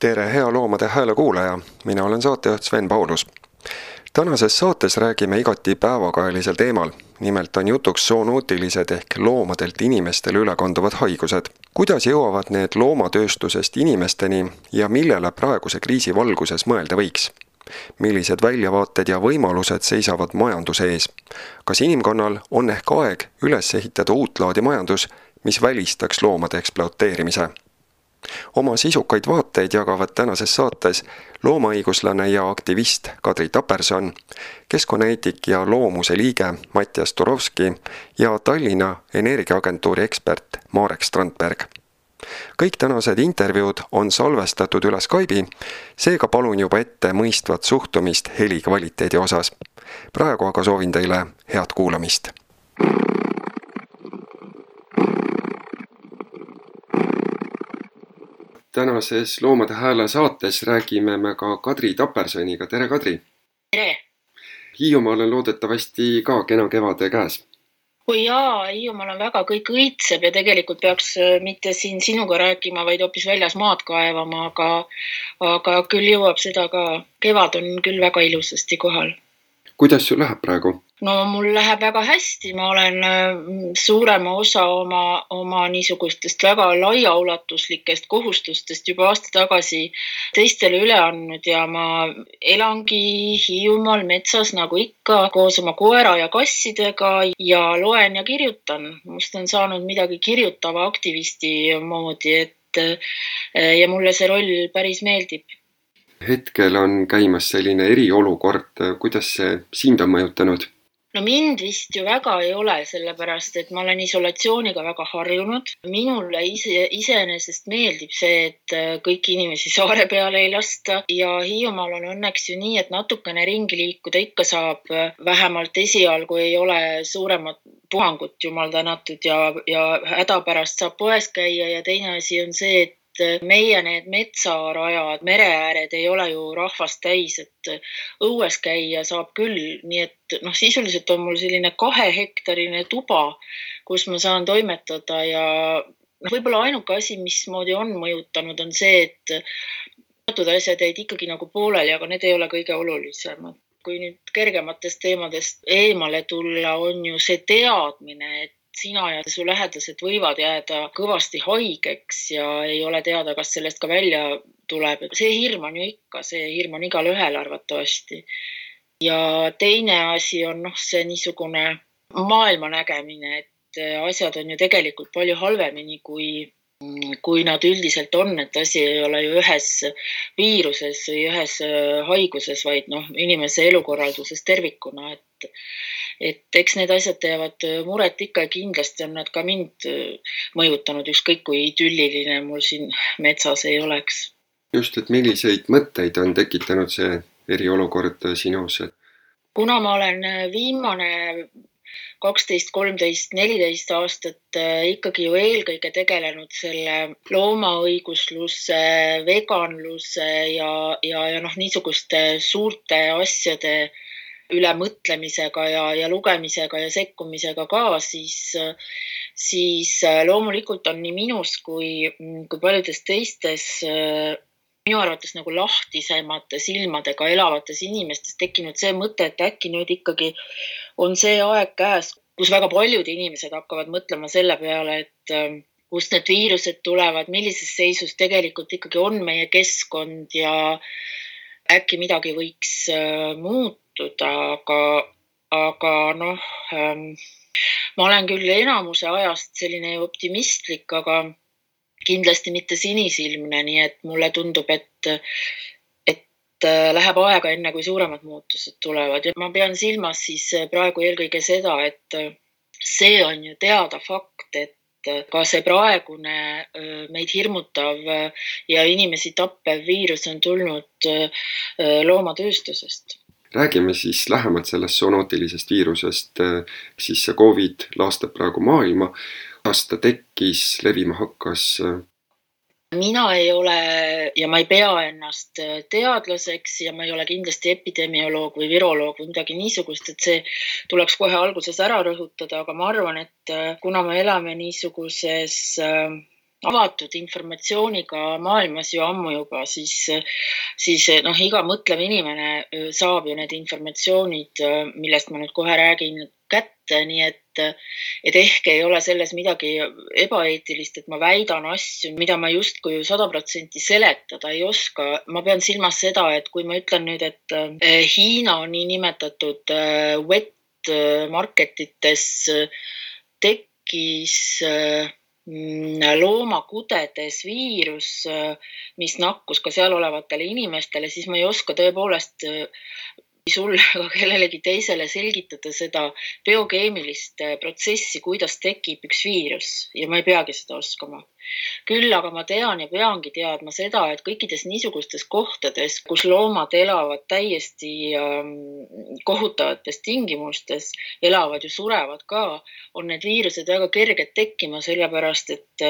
tere, hea Loomade Hääle kuulaja, mina olen saatejuht Sven Paulus. tänases saates räägime igati päevakajalisel teemal. nimelt on jutuks zoonootilised ehk loomadelt inimestele üle kanduvad haigused. kuidas jõuavad need loomatööstusest inimesteni ja millele praeguse kriisi valguses mõelda võiks? millised väljavaated ja võimalused seisavad majanduse ees? kas inimkonnal on ehk aeg üles ehitada uut laadi majandus, mis välistaks loomade ekspluateerimise? Oma sisukaid vaateid jagavad tänases saates loomaõiguslane ja aktivist Kadri Taperson, keskkonnaeetik ja Loomuse liige Mattias Turovski ja Tallinna Energiaagentuuri ekspert Marek Strandberg. kõik tänased intervjuud on salvestatud üle Skype'i, seega palun juba ette mõistvat suhtumist heli kvaliteedi osas. praegu aga soovin teile head kuulamist tänases Loomade Hääle saates räägime me ka Kadri Tapersoniga, tere Kadri! tere! Hiiumaal on loodetavasti ka kena kevade käes. oi jaa, Hiiumaal on väga, kõik õitseb ja tegelikult peaks äh, mitte siin sinuga rääkima, vaid hoopis väljas maad kaevama, aga, aga küll jõuab seda ka. kevad on küll väga ilusasti kohal. kuidas sul läheb praegu? No mul läheb väga hästi, ma olen äh, suurema osa oma, oma niisugustest väga laiaulatuslikest kohustustest juba aasta tagasi teistele üle andnud ja ma elangi Hiiumaal metsas nagu ikka koos oma koera ja kassidega ja loen ja kirjutan. must on saanud midagi kirjutava aktivisti moodi, et äh, ja mulle see roll päris meeldib hetkel on käimas selline eriolukord, kuidas see sind on mõjutanud? No mind vist ju väga ei ole, sellepärast et ma olen isolatsiooniga väga harjunud. minule ise, iseenesest meeldib see, et äh, kõiki inimesi saare peale ei lasta ja Hiiumaal on õnneks ju nii, et natukene ringi liikuda ikka saab. vähemalt esialgu ei ole suuremat puhangut, jumal tänatud ja, ja hädapärast saab poes käia ja teine asi on see, et et meie need metsarajad, mereääred ei ole ju rahvast täis, et õues käia saab küll, nii et noh, sisuliselt on mul selline kahehektarine tuba, kus ma saan toimetada ja noh, võib-olla ainuke asi, mismoodi on mõjutanud, on see, et teatud asjad jäid ikkagi nagu pooleli, aga need ei ole kõige olulisemad. Kui nüüd kergematest teemadest eemale tulla, on ju see teadmine, et sina ja su lähedased võivad jääda kõvasti haigeks ja ei ole teada, kas sellest ka välja tuleb. see hirm on ju ikka, see hirm on igalühel arvatavasti. ja teine asi on noh, see niisugune maailma nägemine, et asjad on ju tegelikult palju halvemini, kui kui nad üldiselt on, et asi ei ole ju ühes viiruses või ühes haiguses, vaid noh, inimese elukorralduses tervikuna, et et eks need asjad teevad äh, muret ikka ja kindlasti on nad ka mind äh, mõjutanud, ükskõik kui idülliline mul siin metsas ei oleks. just, et milliseid mõtteid on tekitanud see eriolukord sinus? kuna ma olen äh, viimane kaksteist, kolmteist, neliteist aastat ikkagi ju eelkõige tegelenud selle loomaõigusluse, veganluse ja, ja, ja noh, niisuguste suurte asjade ülemõtlemisega ja, ja lugemisega ja sekkumisega ka, siis, siis äh, loomulikult on nii minus kui, kui paljudes teistes äh, minu arvates nagu lahtisemate silmadega elavates inimestes tekkinud see mõte, et äkki nüüd ikkagi on see aeg käes, kus väga paljud inimesed hakkavad mõtlema selle peale, et äh, kust need viirused tulevad, millises seisus tegelikult ikkagi on meie keskkond ja äkki midagi võiks muuta muutuda, aga, aga noh ähm,, ma olen küll enamuse ajast selline optimistlik, aga kindlasti mitte sinisilmne, nii et mulle tundub, et, et äh, läheb aega, enne kui suuremad muutused tulevad ja ma pean silmas siis praegu eelkõige seda, et see on ju teada fakt, et ka see praegune äh, meid hirmutav ja inimesi tappev viirus on tulnud äh, loomatööstusest räägime siis lähemalt sellest zoonootilisest viirusest, siis see Covid laastab praegu maailma. Kuidas ta tekkis, levima hakkas? mina ei ole ja ma ei pea ennast teadlaseks ja ma ei ole kindlasti epidemioloog või viroloog või midagi niisugust, et see tuleks kohe alguses ära rõhutada, aga ma arvan, et kuna me elame niisuguses avatud informatsiooniga maailmas ju ammu juba, siis, siis noh, iga mõtlev inimene saab ju need informatsioonid, millest ma nüüd kohe räägin, nii et, et ehk ei ole selles midagi ebaeetilist, et ma väidan asju, mida ma justkui sada protsenti seletada ei oska. ma pean silmas seda, et kui ma ütlen nüüd, et eh, Hiina niinimetatud eh, wet market ites tekkis loomakudedes viirus, mis nakkus ka seal olevatele inimestele, siis ma ei oska tõepoolest sulle ega kellelegi teisele selgitada seda biokeemilist protsessi, kuidas tekib üks viirus. Ja ma ei peagi seda oskama küll aga ma tean ja peangi teadma seda, et kõikides niisugustes kohtades, kus loomad elavad täiesti ähm, kohutavates tingimustes, elavad ja surevad ka, on need viirused väga kerged tekkima, sellepärast et,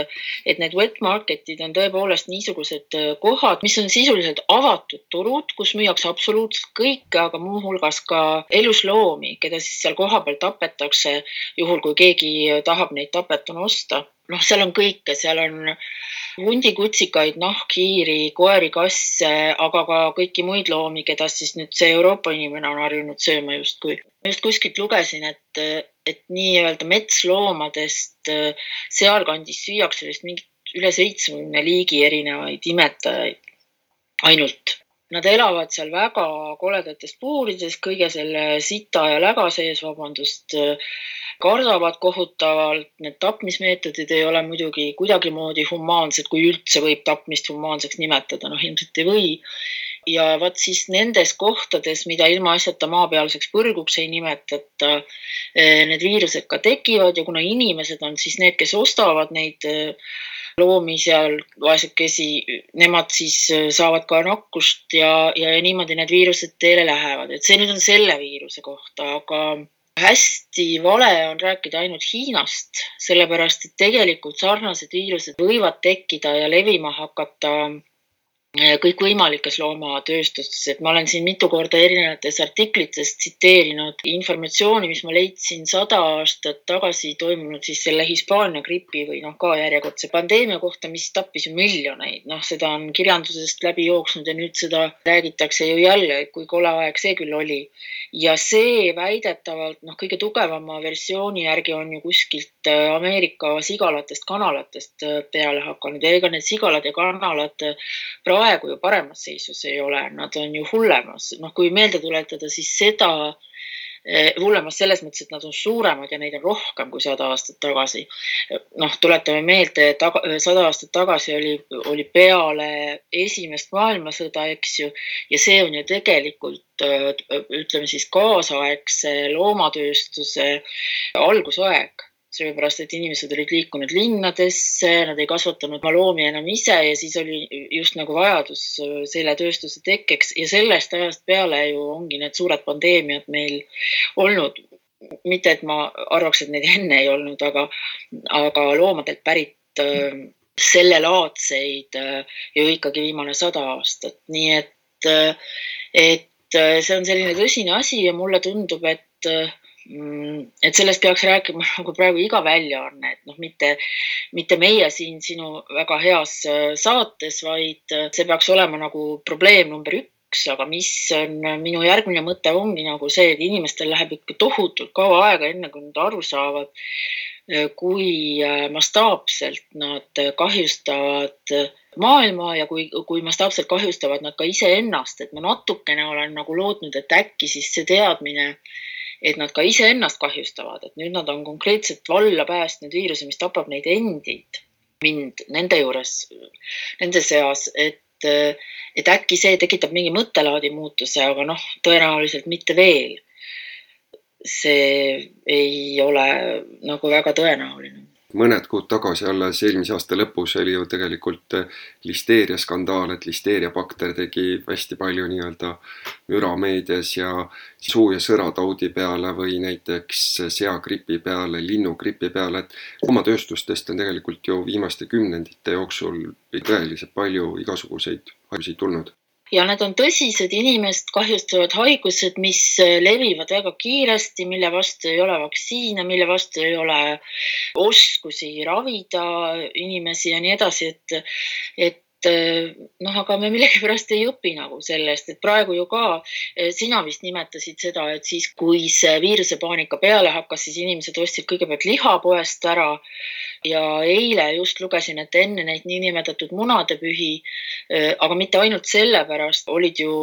et need wet market'id on tõepoolest niisugused äh, kohad, mis on sisuliselt avatud turud, kus müüakse absoluutselt kõike, aga muuhulgas ka elusloomi, keda siis seal kohapeal tapetakse, juhul kui keegi tahab neid tapetuna osta noh, seal on kõike, seal on hundikutsikaid, nahkhiiri, koeri, kasse, aga ka kõiki muid loomi, keda siis nüüd see Euroopa inimene on harjunud sööma justkui. just kuskilt lugesin, et, et nii-öelda metsloomadest sealkandis süüakse vist mingit üle seitsmekümne liigi erinevaid imetajaid ainult Nad elavad seal väga koledates puurides, kõige selle sita ja läga sees, vabandust, kardavad kohutavalt. Need tapmismeetodid ei ole muidugi kuidagimoodi humaansed, kui üldse võib tapmist humaanseks nimetada, noh ilmselt ei või. Ja vot siis nendes kohtades, mida ilmaasjata maapealseks põrguks ei nimetata, eh, need viirused ka tekivad ja kuna inimesed on siis need, kes ostavad neid eh, loomi seal, vaesekesi, nemad siis äh, saavad ka nakkust ja, ja, ja niimoodi need viirused teele lähevad, et see nüüd on selle viiruse kohta, aga hästi vale on rääkida ainult Hiinast, sellepärast et tegelikult sarnased viirused võivad tekkida ja levima hakata kõikvõimalikes loomatööstustes, et ma olen siin mitu korda erinevates artiklites tsiteerinud informatsiooni, mis ma leidsin sada aastat tagasi toimunud siis selle Hispaania gripi või noh, ka järjekordse pandeemia kohta, mis tappis ju miljoneid, noh, seda on kirjandusest läbi jooksnud ja nüüd seda räägitakse ju jälle, kui kole aeg see küll oli. ja see väidetavalt noh, kõige tugevama versiooni järgi on ju kuskilt äh, Ameerika sigalatest, kanalatest äh, peale hakanud. Ja ega need sigalad ja kanalad praegu praegu ju paremas seisus ei ole, nad on ju hullemas, noh, kui meelde tuletada, siis seda eh, hullemas selles mõttes, et nad on suuremad ja neid on rohkem kui sada aastat tagasi. noh, tuletame meelde, et sada aastat tagasi oli, oli peale esimest maailmasõda, eks ju, ja see on ju tegelikult ütleme siis kaasaegse loomatööstuse algusaeg sellepärast et inimesed olid liikunud linnadesse, nad ei kasvatanud oma loomi enam ise ja siis oli just nagu vajadus äh, selle tööstuse tekkeks ja sellest ajast peale ju ongi need suured pandeemiad meil olnud. mitte, et ma arvaks, et neid enne ei olnud, aga, aga loomadelt pärit äh, sellelaadseid äh, ju ikkagi viimane sada aastat, nii et, et see on selline tõsine asi ja mulle tundub, et et sellest peaks rääkima nagu praegu iga väljaanne, et noh, mitte, mitte meie siin sinu väga heas äh, saates, vaid äh, see peaks olema nagu probleem number üks, aga mis on minu järgmine mõte ongi nagu see, et inimestel läheb ikka tohutult kaua aega, enne kui nad aru saavad, äh, kui mastaapselt nad kahjustavad maailma ja kui, kui mastaapselt kahjustavad nad ka iseennast, et ma natukene olen nagu lootnud, et äkki siis see teadmine et nad ka iseennast kahjustavad, et nüüd nad on konkreetselt valla päästnud viiruse, mis tapab neid endid, mind nende juures, nende seas, et, et äkki see tekitab mingi mõttelaadi muutuse, aga noh, tõenäoliselt mitte veel. see ei ole nagu väga tõenäoline mõned kuud tagasi, alles eelmise aasta lõpus oli ju tegelikult eh, listeeria skandaal, et listeeriabakter tegi hästi palju nii-öelda müra meedias ja suu- ja sõrataudi peale või näiteks seagripi peale, linnugripi peale, et loomatööstustest on tegelikult ju viimaste kümnendite jooksul tõeliselt palju igasuguseid haigusi tulnud ja need on tõsised inimest kahjustavad haigused, mis levivad väga kiiresti, mille vastu ei ole vaktsiine, mille vastu ei ole oskusi ravida inimesi ja nii edasi, et, et noh, aga me millegipärast ei õpi nagu sellest, et praegu ju ka sina vist nimetasid seda, et siis, kui see viirusepaanika peale hakkas, siis inimesed ostsid kõigepealt liha poest ära. Ja eile just lugesin, et enne neid niinimetatud munadepühi, äh, aga mitte ainult sellepärast, olid ju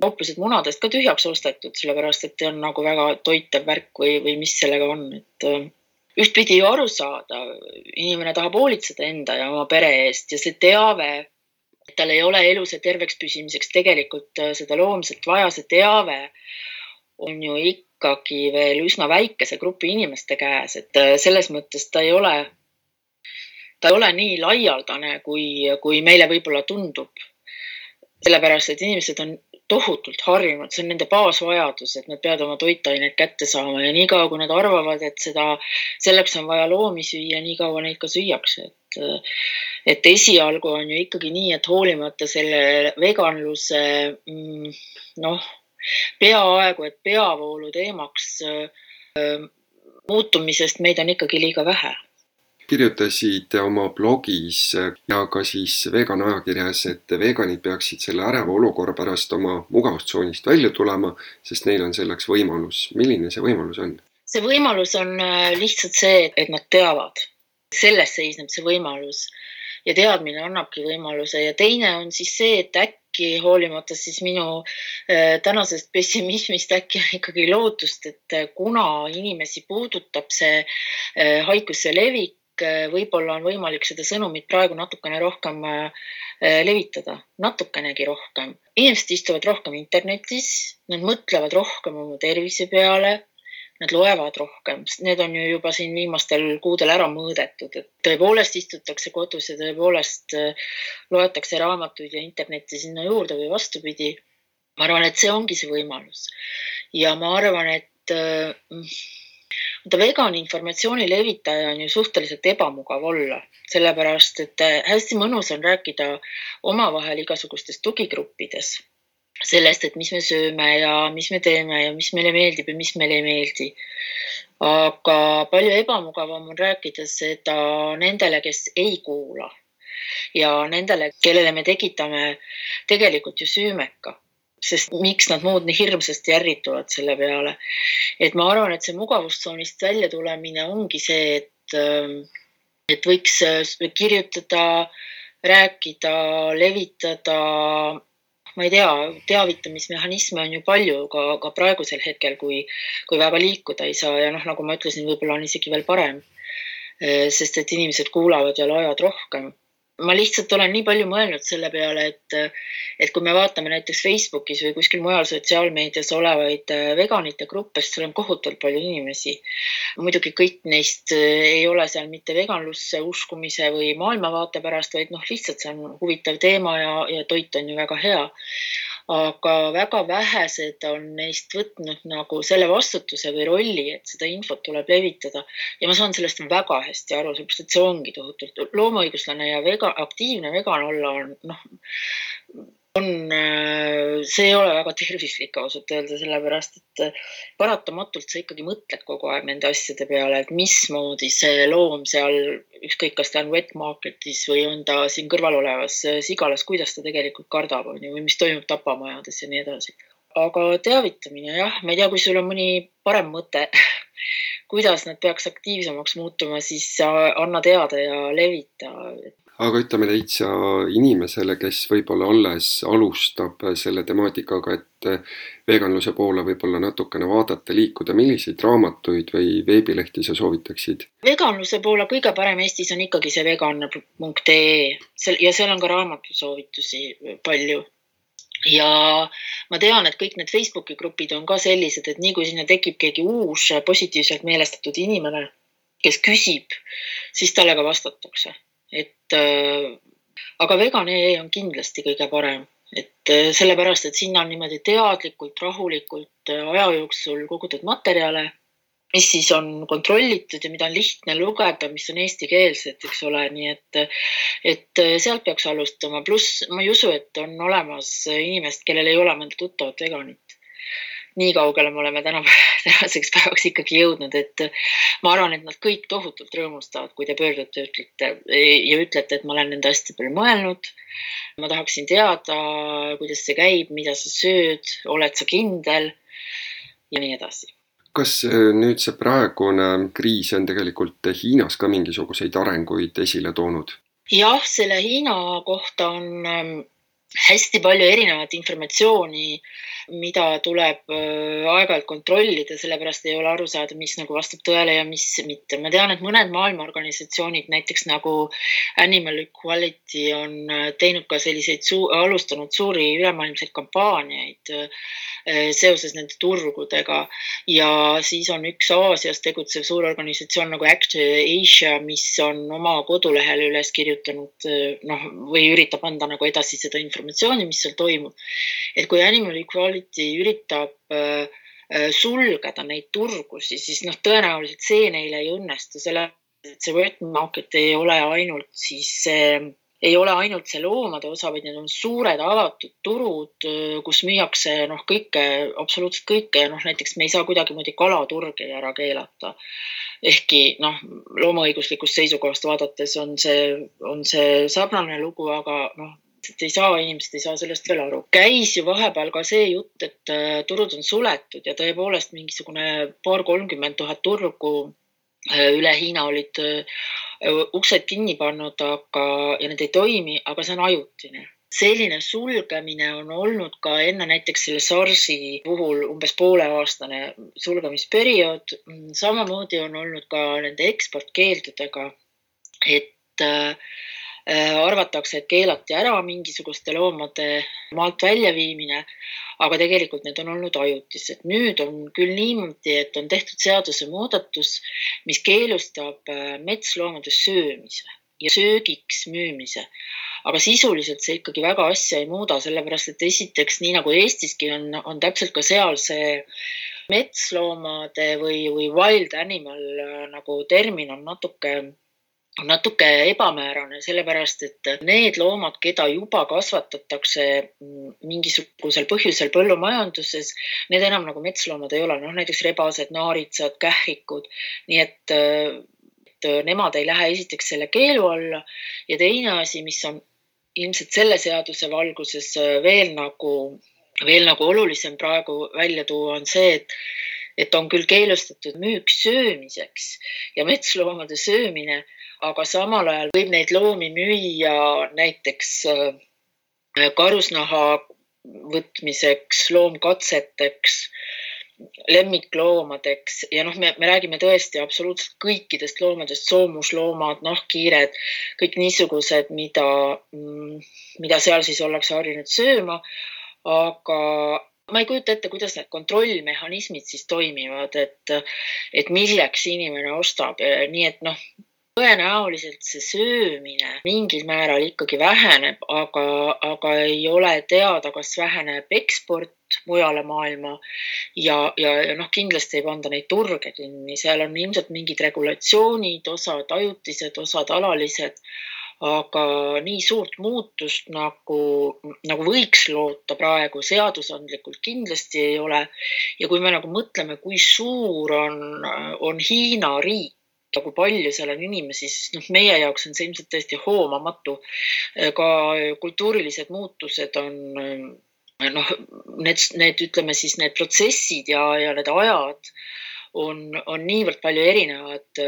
kauplused munadest ka tühjaks ostetud, sellepärast et see on nagu väga toitev värk või, või mis sellega on, et ühtpidi ju aru saada, inimene tahab hoolitseda enda ja oma pere eest ja see teave, et tal ei ole elus ja terveks püsimiseks tegelikult äh, seda loomset vaja, see teave on ju ikkagi veel üsna väikese grupi inimeste käes, et selles mõttes ta ei ole ta ei ole nii laialdane, kui, kui meile võib-olla tundub. sellepärast, et inimesed on tohutult harjunud, see on nende baasvajadus, et nad peavad oma toitaineid kätte saama ja niikaua, kui nad arvavad, et seda, selleks on vaja loomi süüa, nii kaua neid ka süüakse, et et esialgu on ju ikkagi nii, et hoolimata selle veganluse mm, noh, peaaegu et peavoolu teemaks äh, muutumisest meid on ikkagi liiga vähe kirjutasid oma blogis ja ka siis vegan ajakirjas, et veganid peaksid selle äreva olukorra pärast oma mugavustsoonist välja tulema, sest neil on selleks võimalus. milline see võimalus on? see võimalus on äh, lihtsalt see, et nad teavad. selles seisneb see võimalus ja teadmine annabki võimaluse ja teine on siis see, et äkki hoolimata siis minu äh, tänasest pessimismist äkki on ikkagi lootust, et äh, kuna inimesi puudutab see haiguse levik, võib-olla on võimalik seda sõnumit praegu natukene rohkem eh, levitada, natukenegi rohkem. inimesed istuvad rohkem internetis, nad mõtlevad rohkem oma tervise peale, nad loevad rohkem, need on ju juba siin viimastel kuudel ära mõõdetud, et tõepoolest istutakse kodus ja tõepoolest eh, loetakse raamatuid ja internetti sinna juurde või vastupidi. ma arvan, et see ongi see võimalus ja ma arvan, et vaata vegan informatsiooni levitaja on ju suhteliselt ebamugav olla, sellepärast et äh, hästi mõnus on rääkida omavahel igasugustes tugigruppides sellest, et mis me sööme ja mis me teeme ja mis meile meeldib ja mis meile ei meeldi. aga palju ebamugavam on rääkida seda nendele, kes ei kuula ja nendele, kellele me tekitame tegelikult ju süümeka sest miks nad muud nii hirmsasti ärrituvad selle peale. et ma arvan, et see mugavustsoonist välja tulemine ongi see, et, ähm, et võiks äh, kirjutada, rääkida, levitada, ma ei tea, teavitamismehhanisme on ju palju ka, ka praegusel hetkel, kui, kui väga liikuda ei saa ja noh, nagu ma ütlesin, võib-olla on isegi veel parem. Äh, sest et inimesed kuulavad ja loevad rohkem ma lihtsalt olen nii palju mõelnud selle peale, et, et kui me vaatame näiteks Facebookis või kuskil mujal sotsiaalmeedias olevaid äh, veganite gruppe, siis seal on kohutavalt palju inimesi. muidugi kõik neist äh, ei ole seal mitte veganlusse uskumise või maailmavaate pärast, vaid noh, lihtsalt see on huvitav teema ja, ja toit on ju väga hea aga väga vähesed on neist võtnud nagu selle vastutuse või rolli, et seda infot tuleb levitada. ja ma saan sellest väga hästi aru, sellepärast et see ongi tohutult loomaõiguslane ja vega, aktiivne vegan olla on noh, on, äh, see ei ole väga tervislik ausalt öelda, sellepärast et äh, paratamatult sa ikkagi mõtled kogu aeg nende asjade peale, et mismoodi see loom seal, ükskõik, kas ta on wet market'is või on ta siin kõrval olevas äh, sigalas, kuidas ta tegelikult kardab, on ju, või mis toimub tapamajades ja nii edasi. aga teavitamine jah, ma ei tea, kui sul on mõni parem mõte kuidas nad peaks aktiivsemaks muutuma, siis anna teada ja levita aga ütleme täitsa inimesele, kes võib-olla alles alustab selle temaatikaga, et veganluse poole võib-olla natukene vaadata, liikuda, milliseid raamatuid või veebilehti sa soovitaksid? veganluse poole kõige parem Eestis on ikkagi see vegan.ee ja seal on ka raamatusoovitusi palju. Ja ma tean, et kõik need Facebooki grupid on ka sellised, et nii kui sinna tekib keegi uus positiivselt meelestatud inimene, kes küsib, siis talle ka vastatakse et äh, aga vegan.ee on kindlasti kõige parem, et äh, sellepärast, et sinna on niimoodi teadlikult, rahulikult äh, aja jooksul kogutud materjale mis siis on kontrollitud ja mida on lihtne lugeda, mis on eestikeelsed, eks ole, nii et, et sealt peaks alustama, pluss ma ei usu, et on olemas inimest, kellel ei ole mõnda tuttavat veganit nii kaugele me oleme täna, tänaseks päevaks ikkagi jõudnud, et ma arvan, et nad kõik tohutult rõõmustavad, kui te pöördute, ütlete ja ütlete, et ma olen nende asjade peale mõelnud. ma tahaksin teada, kuidas see käib, mida sa sööd, oled sa kindel ja nii edasi kas äh, nüüd see praegune kriis on tegelikult Hiinas ka mingisuguseid arenguid esile toonud? jah, selle Hiina kohta on ähm, hästi palju erinevat informatsiooni mida tuleb äh, aeg-ajalt kontrollida, sellepärast ei ole aru saada, mis nagu vastab tõele ja mis mitte. ma tean, et mõned maailmaorganisatsioonid, näiteks nagu Animal Equality on äh, teinud ka selliseid, alustanud suuri ülemaailmseid kampaaniaid äh, seoses nende turgudega ja siis on üks Aasias tegutsev suur organisatsioon nagu Act Asia, mis on oma kodulehel üles kirjutanud noh, või üritab anda nagu edasi seda informatsiooni, mis seal toimub. et kui Animal Equality üritab äh, äh, sulgeda neid turgusid, siis noh, tõenäoliselt see neile ei õnnestu, selle, et see wet market ei ole ainult siis see ei ole ainult see loomade osa, vaid need on suured avatud turud, äh, kus müüakse noh, kõike, absoluutselt kõike ja noh, näiteks me ei saa kuidagimoodi kalaturgi ära keelata. ehkki noh, loomaõiguslikust seisukohast vaadates on see, on see sarnane lugu, aga noh, et ei saa, inimesed ei saa sellest veel aru. käis ju vahepeal ka see jutt, et äh, turud on suletud ja tõepoolest mingisugune paar-kolmkümmend tuhat turgu äh, üle Hiina olid äh, uksed kinni pannud, aga, ja need ei toimi, aga see on ajutine selline sulgemine on olnud ka enne näiteks selle SARS-i puhul umbes pooleaastane sulgemisperiood. samamoodi on olnud ka nende eksportkeeldudega, et Äh, arvatakse, et keelati ära mingisuguste loomade maalt väljaviimine, aga tegelikult need on olnud ajutised. nüüd on küll niimoodi, et on tehtud seadusemuudatus, mis keelustab äh, metsloomade söömise ja söögiks müümise. aga sisuliselt see ikkagi väga asja ei muuda, sellepärast et esiteks, nii nagu Eestiski on, on täpselt ka seal see metsloomade või, või wild animal äh, nagu termin on natuke natuke ebamäärane, sellepärast et need loomad, keda juba kasvatatakse mingisugusel põhjusel põllumajanduses, need enam nagu metsloomad ei ole, noh näiteks rebased, naaritsad, kährikud, nii et, et nemad ei lähe esiteks selle keelu alla. Ja teine asi, mis on ilmselt selle seaduse valguses veel nagu, veel nagu olulisem praegu välja tuua, on see, et et on küll keelustatud müük söömiseks. Ja metsloomade söömine aga samal ajal võib neid loomi müüa näiteks äh, karusnaha võtmiseks, loomkatseteks, lemmikloomadeks ja noh, me, me räägime tõesti absoluutselt kõikidest loomadest, soomusloomad, nahkhiired, kõik niisugused, mida, mm, mida seal siis ollakse harjunud sööma. aga ma ei kujuta ette, kuidas need kontrollmehhanismid siis toimivad, et, et milleks inimene ostab, nii et noh, tõenäoliselt see söömine mingil määral ikkagi väheneb, aga, aga ei ole teada, kas väheneb eksport mujale maailma ja, ja, ja noh, kindlasti ei panda neid turge kinni, seal on ilmselt mingid regulatsioonid, osad ajutised, osad alalised aga nii suurt muutust nagu, nagu võiks loota praegu seadusandlikult kindlasti ei ole. ja kui me nagu mõtleme, kui suur on, on Hiina riik, ja kui palju seal on inimesi, siis noh, meie jaoks on see ilmselt täiesti hoomamatu. ka kultuurilised muutused on noh, need, need ütleme siis need protsessid ja, ja need ajad on, on niivõrd palju erinevad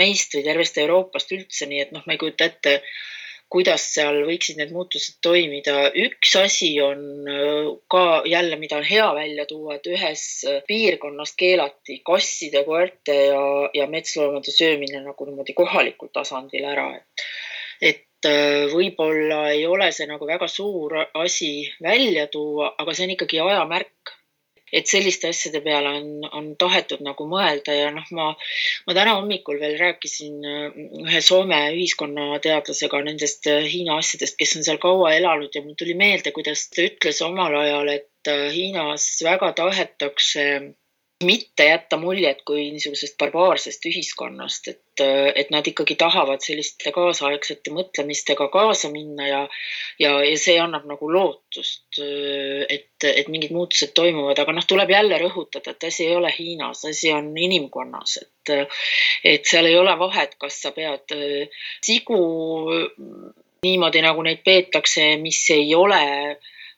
meist või tervest Euroopast üldse, nii et noh, ma ei kujuta ette kuidas seal võiksid need muutused toimida. üks asi on äh, ka jälle, mida on hea välja tuua, et ühes äh, piirkonnas keelati kasside, koerte ja, ja metsloomade söömine nagu niimoodi kohalikul tasandil ära, et, äh, võib-olla ei ole see nagu väga suur asi välja tuua, aga see on ikkagi aja märk et selliste asjade peale on, on tahetud nagu mõelda ja noh, ma, ma täna hommikul veel rääkisin äh, ühe Soome ühiskonnateadlasega nendest äh, Hiina asjadest, kes on seal kaua elanud ja mul tuli meelde, kuidas ta ütles omal ajal, et äh, Hiinas väga tahetakse mitte jätta muljet kui niisugusest barbaarsest ühiskonnast, et, et nad ikkagi tahavad selliste kaasaegsete mõtlemistega kaasa minna ja, ja, ja see annab nagu lootust, et, et mingid muutused toimuvad, aga noh, tuleb jälle rõhutada, et asi ei ole Hiinas, asi on inimkonnas, et, et seal ei ole vahet, kas sa pead sigu niimoodi, nagu neid peetakse, mis ei ole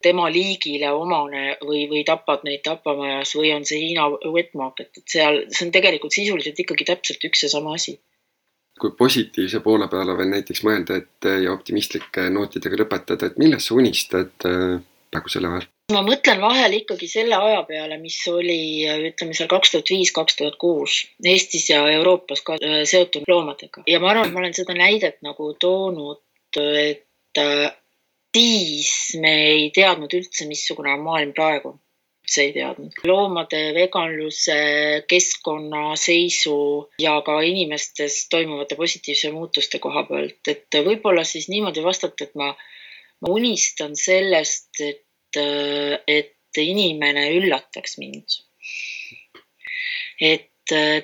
tema liigile omane või, või tapad neid tapamajas või on see Hiina wet market, et seal, see on tegelikult sisuliselt ikkagi täpselt üks ja sama asi. kui positiivse poole peale veel näiteks mõelda, et ja optimistlike nootidega lõpetada, et millest sa unistad äh, praegu selle ajal? ma mõtlen vahel ikkagi selle aja peale, mis oli, ütleme seal kaks tuhat viis, kaks tuhat kuus Eestis ja Euroopas ka äh, seotud loomadega ja ma arvan, et ma olen seda näidet nagu toonud, et äh, siis me ei teadnud üldse, missugune on maailm praegu. üldse ei teadnud. loomade veganluse, keskkonnaseisu ja ka inimestes toimuvate positiivse muutuste koha pealt, et võib-olla siis niimoodi vastata, et ma, ma unistan sellest, et, et inimene üllataks mind. et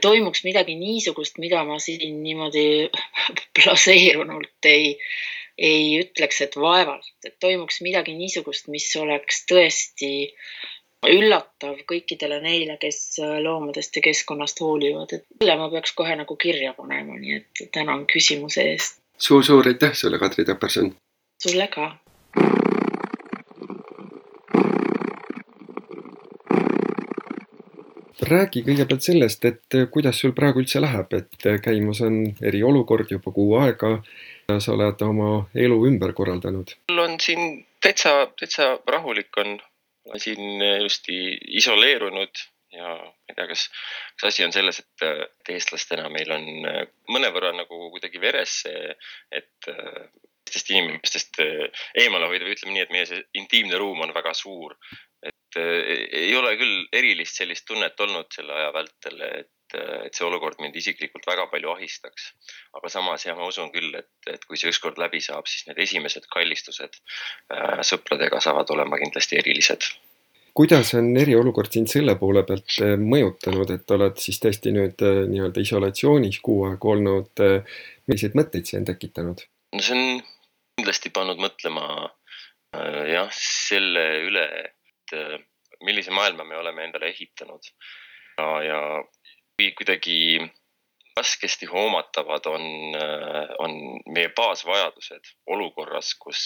toimuks midagi niisugust, mida ma siin niimoodi blaseerunult ei ei ütleks, et vaevalt, et toimuks midagi niisugust, mis oleks tõesti üllatav kõikidele neile, kes loomadest ja keskkonnast hoolivad, et selle ma peaks kohe nagu kirja panema, nii et tänan küsimuse eest suur,. suur-suur aitäh sulle, Kadri Taperson! sulle ka! räägi kõigepealt sellest, et kuidas sul praegu üldse läheb, et käimas on eriolukord juba kuu aega sa oled oma elu ümber korraldanud? mul on siin täitsa, täitsa rahulik on, olen siin ilusti isoleerunud ja ma ei tea, kas, kas asi on selles, et, eestlastena meil on mõnevõrra nagu kuidagi veres see, et teistest inimestest eemale hoida või ütleme nii, et meie see intiimne ruum on väga suur. et ei ole küll erilist sellist tunnet olnud selle aja vältel, et et see olukord mind isiklikult väga palju ahistaks. aga samas jah, ma usun küll, et, et kui see ükskord läbi saab, siis need esimesed kallistused äh, sõpradega saavad olema kindlasti erilised. kuidas on eriolukord sind selle poole pealt äh, mõjutanud, et oled siis tõesti nüüd äh, nii-öelda isolatsioonis kuu aega olnud, milliseid mõtteid see on tekitanud? no see on kindlasti pannud mõtlema jah, selle üle, et millise maailma me oleme endale ehitanud ja, ja kui kuidagi raskesti hoomatavad on, on meie baasvajadused olukorras, kus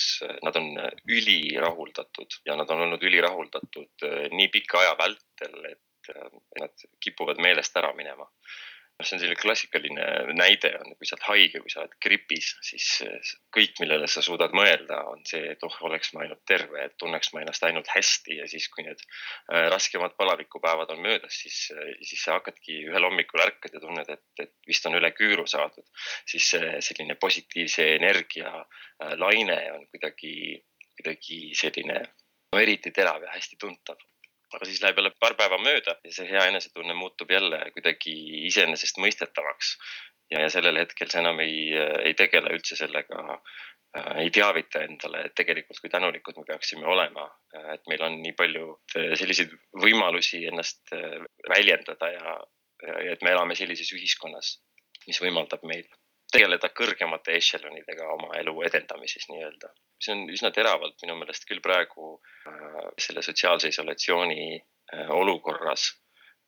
nad on ülirahuldatud ja nad on olnud ülirahuldatud nii pika aja vältel, et nad kipuvad meelest ära minema see on selline klassikaline näide on, kui sa oled haige, kui sa oled gripis, siis kõik, millele sa suudad mõelda, on see, et oh, oleks ma ainult terve, et tunneks ma ennast ainult hästi ja siis, kui need äh, raskemad palavikupäevad on möödas, siis, siis sa hakkadki ühel hommikul ärkad ja tunned, et, et vist on üle küüru saadud. siis selline positiivse energia laine on kuidagi, kuidagi selline no eriti terav ja hästi tuntav aga siis läheb jälle paar päeva mööda ja see hea enesetunne muutub jälle kuidagi iseenesestmõistetavaks. ja, ja sellel hetkel sa enam ei, ei tegele üldse sellega äh,, ei teavita endale, et tegelikult kui tänulikud me peaksime olema, et meil on nii palju selliseid võimalusi ennast äh, väljendada ja, ja et me elame sellises ühiskonnas, mis võimaldab meil tegeleda kõrgemate ešelonidega oma elu edendamises nii-öelda. see on üsna teravalt minu meelest küll praegu äh, selle sotsiaalse isolatsiooni äh, olukorras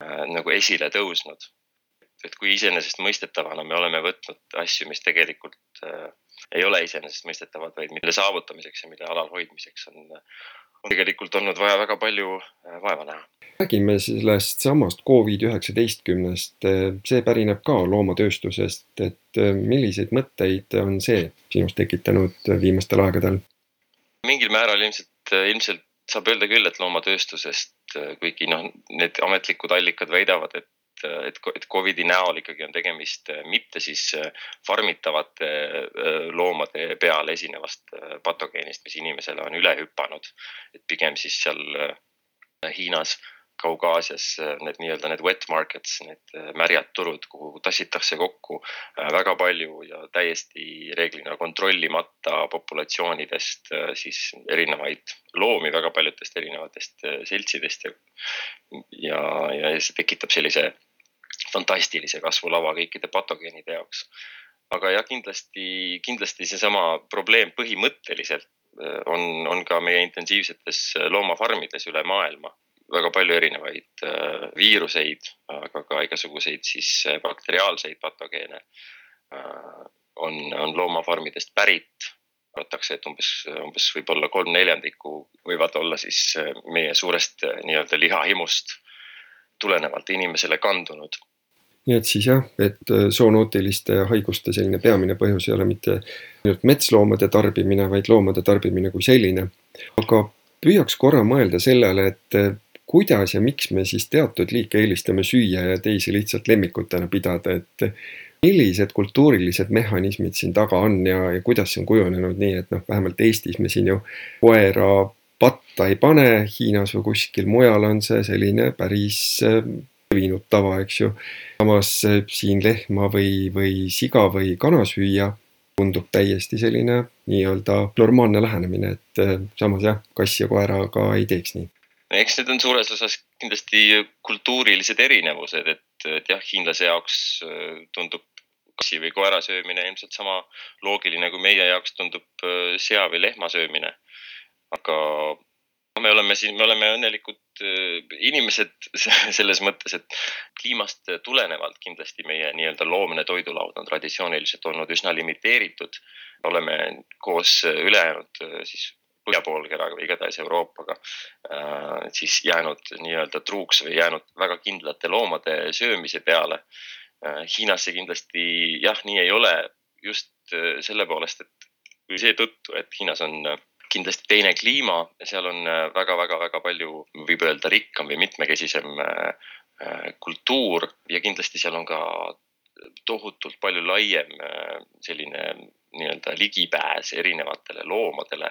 äh, nagu esile tõusnud. et kui iseenesestmõistetavana me oleme võtnud asju, mis tegelikult ei ole iseenesestmõistetavad, vaid mille saavutamiseks ja mille alalhoidmiseks on, on tegelikult olnud vaja väga palju äh, vaeva näha. räägime sellest samast Covid üheksateistkümnest, see pärineb ka loomatööstusest, et äh, milliseid mõtteid on see sinus tekitanud viimastel aegadel? mingil määral ilmselt, ilmselt saab öelda küll, et loomatööstusest, kuigi noh, need ametlikud allikad väidavad, et et, et Covidi näol ikkagi on tegemist äh, mitte siis äh, farmitavate äh, loomade peal esinevast patogeenist, mis inimesele on üle hüpanud. et pigem siis seal Hiinas Kaug-Aasias need nii-öelda need wet markets, need märjad turud, kuhu tassitakse kokku väga palju ja täiesti reeglina kontrollimata populatsioonidest siis erinevaid loomi väga paljudest erinevatest seltsidest ja, ja, ja see tekitab sellise fantastilise kasvulava kõikide patogeenide jaoks. aga jah, kindlasti, kindlasti seesama probleem põhimõtteliselt äh, on, on ka meie intensiivsetes loomafarmides üle maailma väga palju erinevaid äh, viiruseid, aga ka igasuguseid siis bakteriaalseid patogeene on, on loomafarmidest pärit. arvatakse, et umbes, umbes võib-olla kolm neljandikku võivad olla siis meie suurest nii-öelda lihahimust tulenevalt inimesele kandunud nii et siis jah, et äh, zoonootiliste haiguste selline peamine põhjus ei ole mitte ainult metsloomade tarbimine, vaid loomade tarbimine kui selline. aga püüaks korra mõelda sellele, et äh, kuidas ja miks me siis teatud liike eelistame süüa ja teisi lihtsalt lemmikutena pidada, et millised kultuurilised mehhanismid siin taga on ja, ja kuidas see on kujunenud nii, et noh, vähemalt Eestis me siin ju koera patta ei pane, Hiinas või kuskil mujal on see selline päris äh, levinud tava, eks ju. samas eh, siin lehma või, või siga või kana süüa tundub täiesti selline nii-öelda normaalne lähenemine, et eh, samas jah, kass ja koeraga ei teeks nii. eks need on suures osas kindlasti kultuurilised erinevused, et, et jah, hiinlase jaoks eh, tundub kassi või koera söömine ilmselt sama loogiline kui meie jaoks tundub sea või lehma söömine. aga me oleme siin, me oleme õnnelikud äh, inimesed selles mõttes, et kliimast tulenevalt kindlasti meie nii-öelda loomne toidulaud on traditsiooniliselt olnud üsna limiteeritud. oleme koos ülejäänud äh, siis põhjapoolkeraga või igatahes Euroopaga äh, siis jäänud nii-öelda truuks või jäänud väga kindlate loomade söömise peale. Hiinas see kindlasti jah, nii ei ole just selle poolest, et või seetõttu, et Hiinas on kindlasti teine kliima, seal on väga-väga-väga äh, palju, võib öelda, rikkam või mitmekesisem äh, äh, kultuur. Ja kindlasti seal on ka tohutult palju laiem selline nii-öelda ligipääs erinevatele loomadele,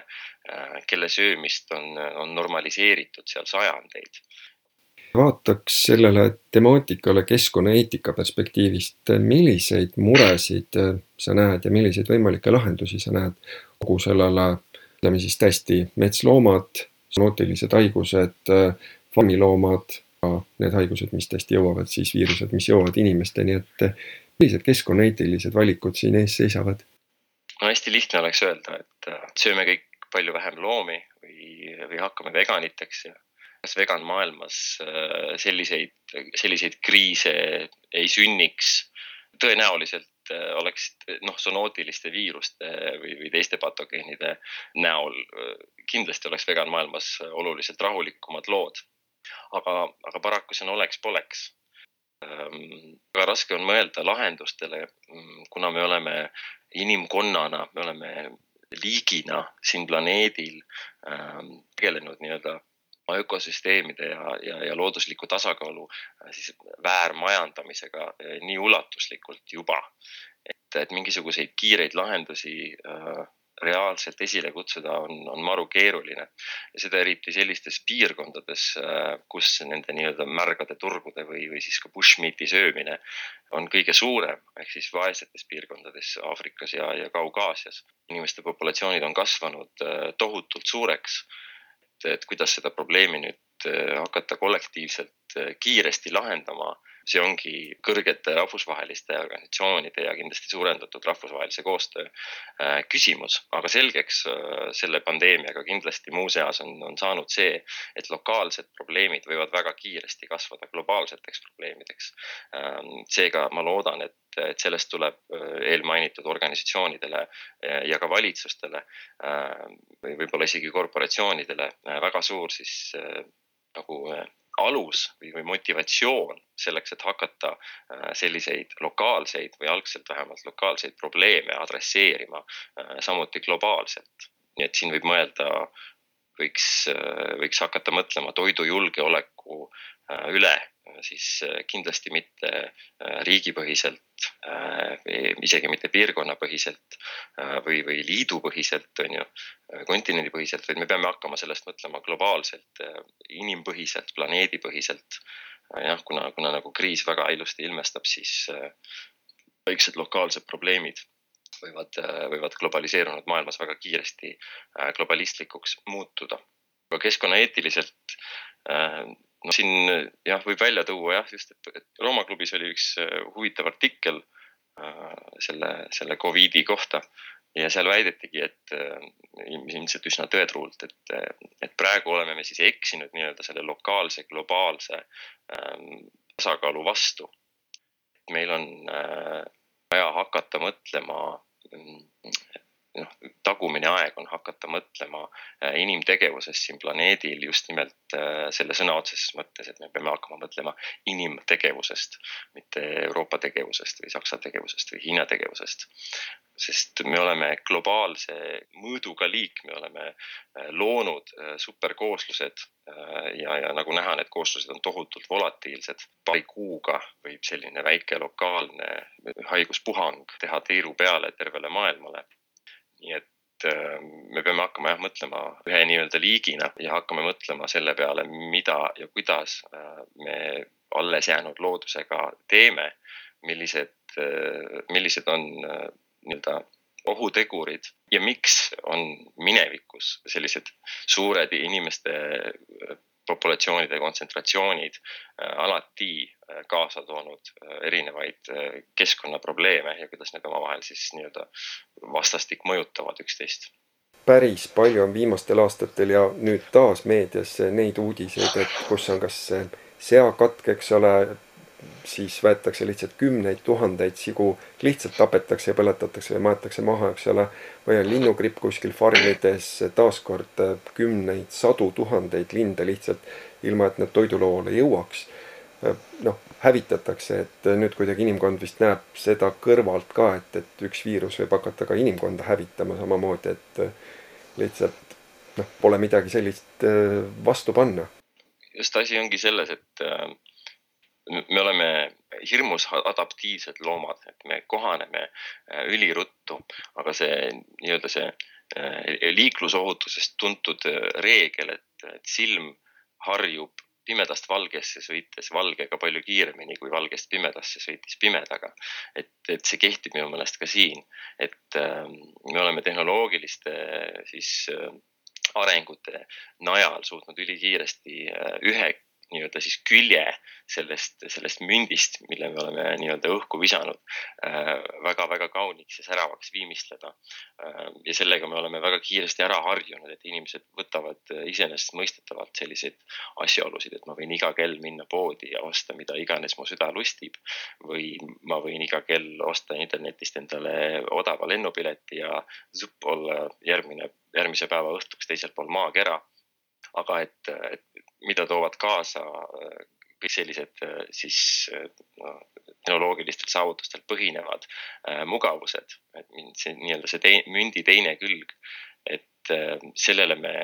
kelle söömist on, on normaliseeritud seal sajandeid. Vaataks sellele temaatikale keskkonnaeetika perspektiivist, milliseid muresid sa näed ja milliseid võimalikke lahendusi sa näed kogu sellele ütleme siis tõesti metsloomad, zoonootilised haigused, farmiloomad, ka need haigused, mis tõesti jõuavad siis, viirused, mis jõuavad inimesteni, et millised keskkonnaeetilised valikud siin ees seisavad? no hästi lihtne oleks öelda, et sööme kõik palju vähem loomi või, või hakkame veganiteks ja kas vegan maailmas äh, selliseid, selliseid kriise ei sünniks. tõenäoliselt Äh, oleksid noh, sonootiliste viiruste või, või teiste patogeenide näol äh, kindlasti oleks vegan maailmas oluliselt rahulikumad lood. aga, aga paraku see on oleks-poleks. Ähm, väga raske on mõelda lahendustele, mm, kuna me oleme inimkonnana, me oleme liigina siin planeedil ähm, tegelenud nii-öelda ökosüsteemide ja, ja, ja loodusliku tasakaalu äh, siis väärmajandamisega äh, nii ulatuslikult juba, et, et mingisuguseid kiireid lahendusi äh, reaalselt esile kutsuda on, on maru keeruline. ja seda eriti sellistes piirkondades, äh, kus nende nii-öelda märgade turgude või, või siis ka bushmeat'i söömine on kõige suurem, ehk siis vaesetes piirkondades Aafrikas ja, ja Kaug-Aasias. inimeste populatsioonid on kasvanud tohutult suureks et kuidas seda probleemi nüüd äh, hakata kollektiivselt äh, kiiresti lahendama see ongi kõrgete rahvusvaheliste organisatsioonide ja kindlasti suurendatud rahvusvahelise koostöö äh, küsimus, aga selgeks äh, selle pandeemiaga kindlasti muuseas on, on saanud see, et lokaalsed probleemid võivad väga kiiresti kasvada globaalseteks probleemideks. Ähm, seega ma loodan, et, et sellest tuleb äh, eelmainitud organisatsioonidele ja ka valitsustele või võib-olla isegi korporatsioonidele väga suur siis nagu alus või, või motivatsioon selleks, et hakata äh, selliseid lokaalseid või algselt vähemalt lokaalseid probleeme adresseerima, äh, samuti globaalselt. nii et siin võib mõelda, võiks, äh, võiks hakata mõtlema toidujulgeoleku tuleviku üle, siis kindlasti mitte riigipõhiselt, isegi mitte piirkonnapõhiselt või, või liidupõhiselt, on ju, kontinendipõhiselt, vaid me peame hakkama sellest mõtlema globaalselt, inimpõhiselt, planeedipõhiselt. jah, kuna, kuna nagu kriis väga ilusti ilmestab, siis väiksed lokaalsed probleemid võivad, võivad globaliseerunud maailmas väga kiiresti globalistlikuks muutuda. aga keskkonnaeetiliselt no siin jah, võib välja tuua jah, just, et, et Rooma klubis oli üks huvitav artikkel selle, selle Covidi kohta ja seal väidetigi, et ilmselt üsna tõetruult, et, et praegu oleme me siis eksinud nii-öelda selle lokaalse, globaalse ähm, tasakaalu vastu meil on äh, vaja hakata mõtlema mm, noh, tagumine aeg on hakata mõtlema äh, inimtegevusest siin planeedil just nimelt äh, selle sõna otseses mõttes, et me peame hakkama mõtlema inimtegevusest, mitte Euroopa tegevusest või Saksa tegevusest või Hiina tegevusest. Sest me oleme globaalse mõõduga liik, me oleme äh, loonud superkooslused ja, ja nagu näha, need kooslused on tohutult volatiilsed. paari kuuga võib selline väike lokaalne haiguspuhang teha tiiru peale tervele maailmale. nii et me peame hakkama jah mõtlema ühe nii-öelda liigina ja hakkame mõtlema selle peale, mida ja kuidas me alles jäänud loodusega teeme, millised, millised on nii-öelda ohutegurid ja miks on minevikus sellised suured inimeste äh, populatsioonide kontsentratsioonid äh, alati äh, kaasa toonud erinevaid keskkonnaprobleeme ja kuidas need omavahel siis nii-öelda vastastik mõjutavad üksteist? Päris palju on viimastel aastatel ja nüüd taas meedias neid uudiseid, et kus on kas seakatk, eks ole, siis võetakse lihtsalt kümneid tuhandeid sigu, lihtsalt tapetakse ja põletatakse ja maetakse maha, eks ole. või on linnugripp kuskil farmides, taaskord äh, kümneid, sadu tuhandeid linde lihtsalt ilma, et nad toidulauale jõuaks. Äh, noh, hävitatakse, et äh, nüüd kuidagi inimkond vist näeb seda kõrvalt ka, et, et üks viirus võib hakata ka inimkonda hävitama samamoodi, et lihtsalt noh, pole midagi sellist vastu panna. just asi ongi selles, et me oleme hirmus adaptiivsed loomad, et me kohaneme äh, üliruttu, aga see nii-öelda see äh, liiklusohutusest tuntud äh, reegel, et, silm harjub pimedast valgesse sõites valgega palju kiiremini kui valgest pimedasse sõites pimedaga. et, et see kehtib minu meelest ka siin, et äh, me oleme tehnoloogiliste siis arengute najal suutnud ülikiiresti ühe nii-öelda siis külje sellest, sellest mündist, mille me oleme nii-öelda õhku visanud väga-väga äh, kauniks ja säravaks viimistleda. Äh, ja sellega me oleme väga kiiresti ära harjunud, et inimesed võtavad äh, iseenesestmõistetavalt selliseid asjaolusid, et ma võin iga kell minna poodi ja osta mida iganes mu süda lustib. või ma võin iga kell osta internetist endale odava lennupileti ja zupp olla järgmine, järgmise päeva õhtuks teisel pool maakera aga et, et mida toovad kaasa äh, kõik sellised äh, siis no, tehnoloogilistel saavutustel põhinevad äh, mugavused, et see nii-öelda see tei, mündi teine külg, et äh, sellele me,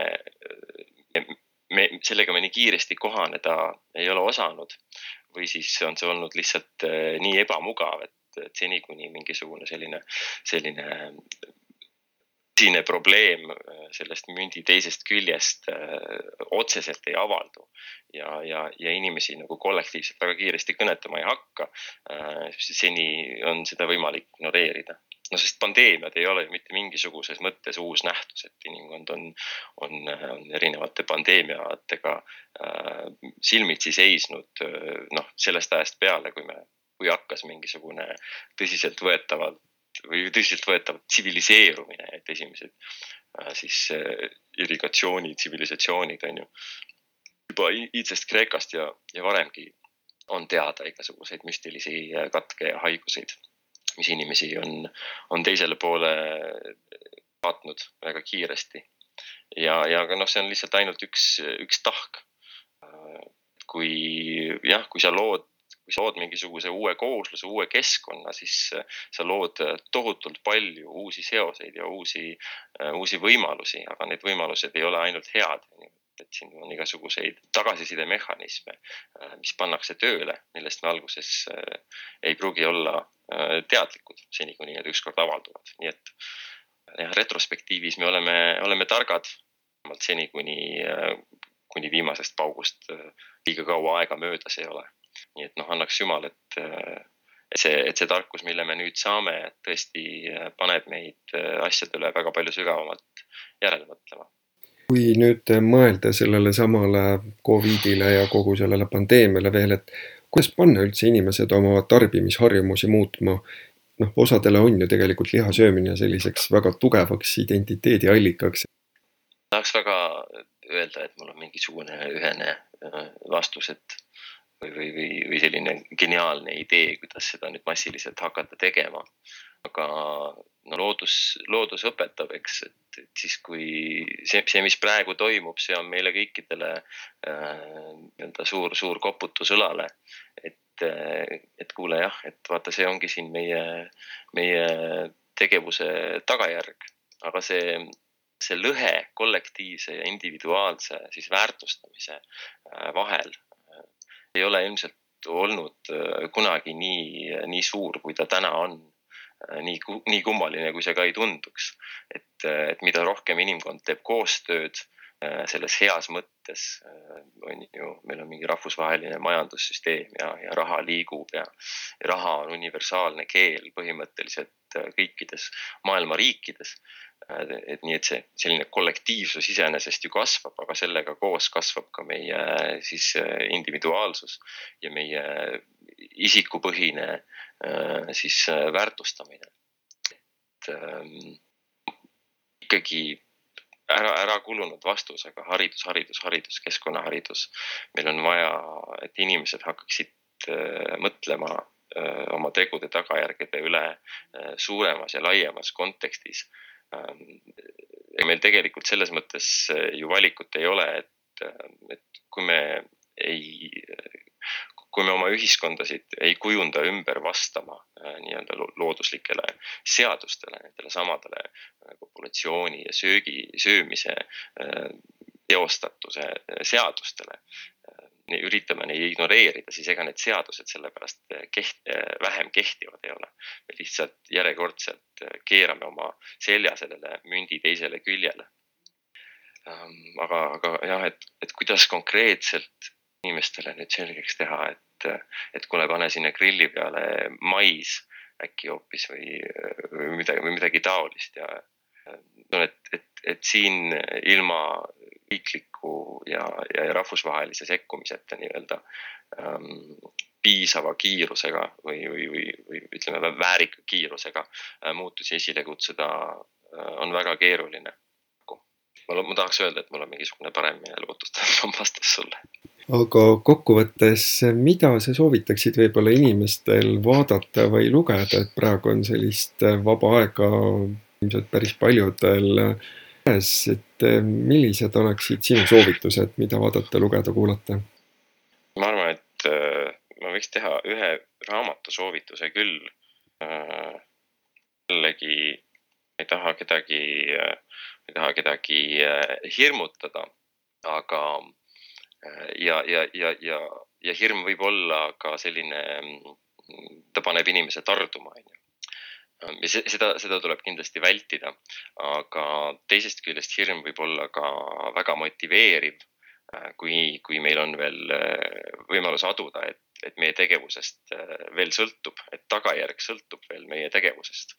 me, me, sellega me nii kiiresti kohaneda ei ole osanud. Või siis on see olnud lihtsalt äh, nii ebamugav, et, et seni, kuni mingisugune selline, selline tõsine probleem äh, sellest mündi teisest küljest äh, otseselt ei avaldu ja, ja, ja inimesi nagu kollektiivselt väga kiiresti kõnetama ei hakka. Äh, seni on seda võimalik ignoreerida no sest pandeemiad ei ole ju mitte mingisuguses mõttes uus nähtus, et inimkond on, on, on erinevate pandeemiatega äh, silmitsi seisnud noh, sellest ajast peale, kui me, kui hakkas mingisugune tõsiseltvõetavalt või tõsiseltvõetav tsiviliseerumine, et esimesed äh, siis äh, irrigatsiooni tsivilisatsioonid on ju juba iidsest Kreekast ja, ja varemgi on teada igasuguseid müstilisi äh, katke ja haiguseid, mis inimesi on, on teisele poole saatnud väga kiiresti. ja, ja aga noh, see on lihtsalt ainult üks, üks tahk. kui jah, kui sa lood kui sa lood mingisuguse uue koosluse, uue keskkonna, siis äh, sa lood äh, tohutult palju uusi seoseid ja uusi, äh, uusi võimalusi, aga need võimalused ei ole ainult head. et siin on igasuguseid tagasisidemehhanisme, mis pannakse tööle, millest me alguses ei pruugi olla teadlikud, seni kuni need ükskord avalduvad, nii et jah, retrospektiivis me oleme, oleme targad, seni, kuni, kuni viimasest paugust liiga kaua aega möödas ei ole. Nii et noh, annaks jumal, et see, et see tarkus, mille me nüüd saame, tõesti äh, paneb meid äh, asjade üle väga palju sügavamalt järele mõtlema. kui nüüd mõelda sellele samale Covidile ja kogu sellele pandeemiale veel, et kuidas panna üldse inimesed oma tarbimisharjumusi muutma? noh, osadele on ju tegelikult liha söömine selliseks väga tugevaks identiteediallikaks. tahaks väga öelda, et mul on mingisugune ühene äh, vastus, et või, või, või, või selline geniaalne idee, kuidas seda nüüd massiliselt hakata tegema. aga no loodus, loodus õpetab, eks, et, et siis kui see, see, mis praegu toimub, see on meile kõikidele äh, nii-öelda suur, suur koputus õlale. et, äh, et kuule jah, et vaata, see ongi siin meie, meie tegevuse tagajärg, aga see see lõhe kollektiivse ja individuaalse siis väärtustamise äh, vahel ei ole ilmselt olnud äh, kunagi nii, nii suur, kui ta täna on. Äh, nii, nii kummaline, kui see ka ei tunduks. et, äh, et mida rohkem inimkond teeb koostööd selles heas mõttes on ju, meil on mingi rahvusvaheline majandussüsteem ja, ja raha liigub ja, ja raha on universaalne keel põhimõtteliselt kõikides maailma riikides et nii, et see selline kollektiivsus iseenesest ju kasvab, aga sellega koos kasvab ka meie siis äh, individuaalsus ja meie isikupõhine äh, siis äh, väärtustamine. et ähm, ikkagi ära, ära kulunud vastus, aga haridus, haridus, haridus, keskkonnaharidus. meil on vaja, et inimesed hakkaksid mõtlema oma tegude tagajärgede üle suuremas ja laiemas kontekstis Ähm, meil tegelikult selles mõttes äh, ju valikut ei ole, et, äh, et kui me ei, kui me oma ühiskondasid ei kujunda ümber vastama äh, nii-öelda looduslikele seadustele, nendele samadele populatsiooni ja söögi, söömise teostatuse seadustele, üritame neid ignoreerida, siis ega need seadused sellepärast eh, keht-, eh, vähem kehtivad ei ole. me lihtsalt järjekordselt keerame oma selja sellele mündi teisele küljele. Ähm, aga, aga jah, et, et kuidas konkreetselt inimestele nüüd selgeks teha, et, et kuule, pane sinna grilli peale mais äkki hoopis või, või midagi, või midagi taolist ja no et, et, et siin ilma riikliku ja, ja rahvusvahelise sekkumiseta nii-öelda ähm, piisava kiirusega või, või, või, või ütleme väärika kiirusega äh, muutusi esile kutsuda äh, on väga keeruline. ma, ma tahaks öelda, et mul on mingisugune parem ja lootustavam vastus sulle. Aga kokkuvõttes, mida sa soovitaksid võib-olla inimestel vaadata või lugeda, et praegu on sellist vaba aega ilmselt päris paljudel käes, et eh, millised oleksid sinu soovitused, mida vaadata, lugeda, kuulata? ma arvan, et äh, ma võiks teha ühe raamatu soovituse küll äh,. jällegi ei taha kedagi äh,, ei taha kedagi äh, hirmutada, aga äh, ja, ja, ja, ja, ja hirm võib olla ka selline, ta paneb inimese tarduma, onju ja seda, seda tuleb kindlasti vältida, aga teisest küljest hirm võib olla ka väga motiveeriv, äh, kui, kui meil on veel äh, võimalus aduda, et, et meie tegevusest äh, veel sõltub, et tagajärg sõltub veel meie tegevusest.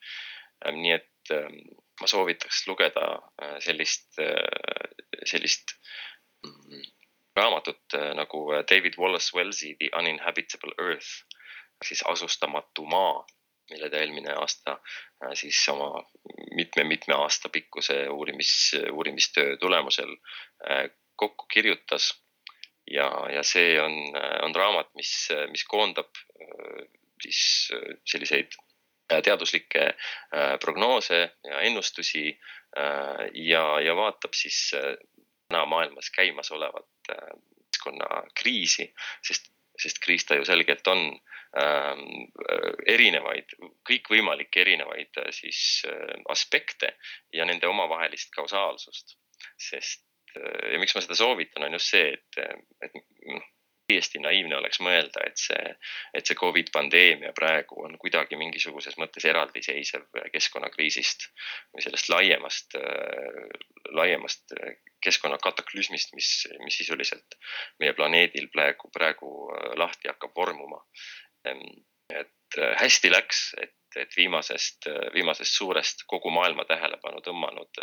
nii et ma soovitaks lugeda sellist, sellist mm, raamatut nagu David Wallace Wellsi The Uninhabitable Earth siis asustamatu maa mille ta eelmine aasta äh, siis oma mitme-mitme aasta pikkuse uurimis, uurimistöö tulemusel kokku kirjutas. ja, ja see on, on raamat, mis, mis koondab siis selliseid teaduslikke prognoose ja ennustusi ja, ja vaatab siis täna maailmas käimasolevat keskkonnakriisi, sest, sest kriis ta ju selgelt on Ähm, äh, erinevaid, kõikvõimalikke erinevaid äh, siis äh, aspekte ja nende omavahelist kausaalsust. sest ja miks ma seda soovitan, on just see, et, et täiesti naiivne oleks mõelda, et see, et see Covid pandeemia praegu on kuidagi mingisuguses mõttes eraldiseisev keskkonnakriisist või sellest laiemast, laiemast keskkonnakataklüsmist, mis, mis sisuliselt meie planeedil praegu, praegu lahti hakkab vormuma. et hästi läks, et et viimasest, viimasest suurest kogu maailma tähelepanu tõmmanud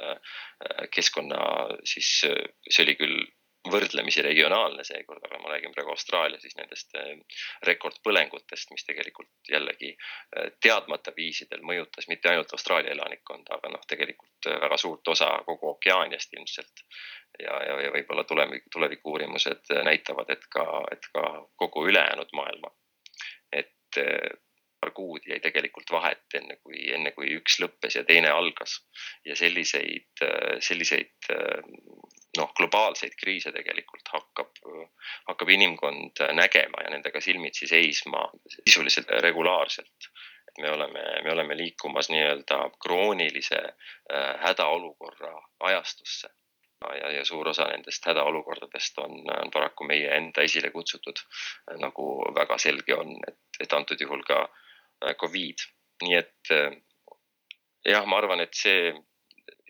keskkonna siis, see oli küll võrdlemisi regionaalne seekord, aga ma räägin praegu Austraalia siis nendest äh, rekordpõlengutest, mis tegelikult jällegi äh, teadmata viisidel mõjutas mitte ainult Austraalia elanikkonda, aga noh, tegelikult äh, väga suurt osa kogu ookeaniast ilmselt. ja, ja, ja võib-olla tulevik, tuleviku uurimused näitavad, et ka, et ka kogu ülejäänud maailma. et paar kuud jäi tegelikult vahet, enne kui, enne kui üks lõppes ja teine algas. ja selliseid, selliseid noh, globaalseid kriise tegelikult hakkab, hakkab inimkond nägema ja nendega silmitsi seisma sisuliselt regulaarselt. me oleme, me oleme liikumas nii-öelda kroonilise äh, hädaolukorra ajastusse ja, ja suur osa nendest hädaolukordadest on, on paraku meie enda esile kutsutud, nagu väga selge on, et, et antud juhul ka äh, Covid. nii et äh, jah, ma arvan, et see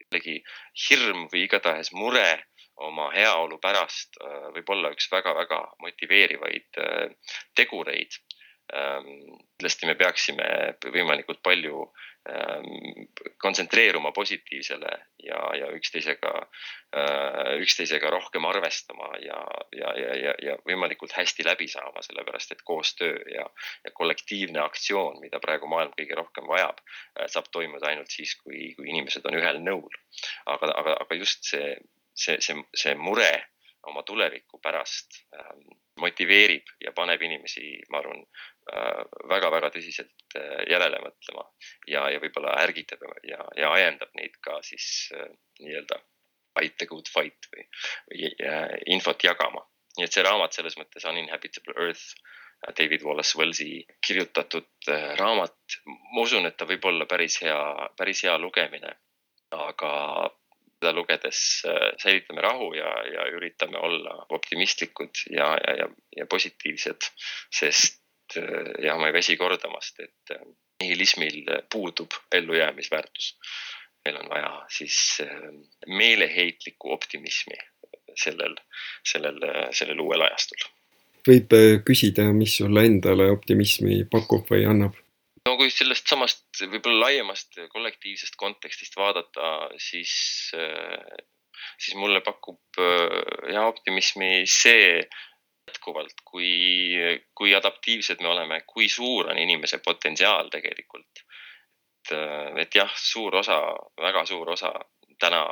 jällegi hirm või igatahes mure oma heaolu pärast äh, võib olla üks väga-väga motiveerivaid äh, tegureid. Ähm, kindlasti me peaksime võimalikult palju ähm, kontsentreeruma positiivsele ja, ja üksteisega, äh, üksteisega rohkem arvestama ja, ja, ja, ja, ja võimalikult hästi läbi saama, sellepärast et koostöö ja, ja kollektiivne aktsioon, mida praegu maailm kõige rohkem vajab, saab toimuda ainult siis, kui, kui inimesed on ühel nõul. aga, aga, aga just see see, see, see mure oma tuleviku pärast äh, motiveerib ja paneb inimesi, ma arvan äh,, väga-väga tõsiselt äh, järele mõtlema ja, ja võib-olla ärgitab ja, ja ajendab neid ka siis äh, nii-öelda fight the good fight või, või äh, infot jagama. nii et see raamat selles mõttes Uninhabitable Earth äh, David Wallace Wellsi kirjutatud äh, raamat, ma usun, et ta võib olla päris hea, päris hea lugemine, aga seda lugedes äh, säilitame rahu ja, ja üritame olla optimistlikud ja, ja, ja, ja positiivsed, sest äh, ja ma ei väsi kordamast, et äh, nihilismil puudub ellujäämisväärtus. meil on vaja siis meeleheitlikku optimismi sellel, sellel, sellel uuel ajastul. võib küsida, mis sulle endale optimismi pakub või annab? no kui sellest samast võib-olla laiemast kollektiivsest kontekstist vaadata, siis, äh, siis mulle pakub äh, ja optimismi see jätkuvalt, kui, kui adaptiivsed me oleme, kui suur on inimese potentsiaal tegelikult. et, äh, et jah, suur osa, väga suur osa täna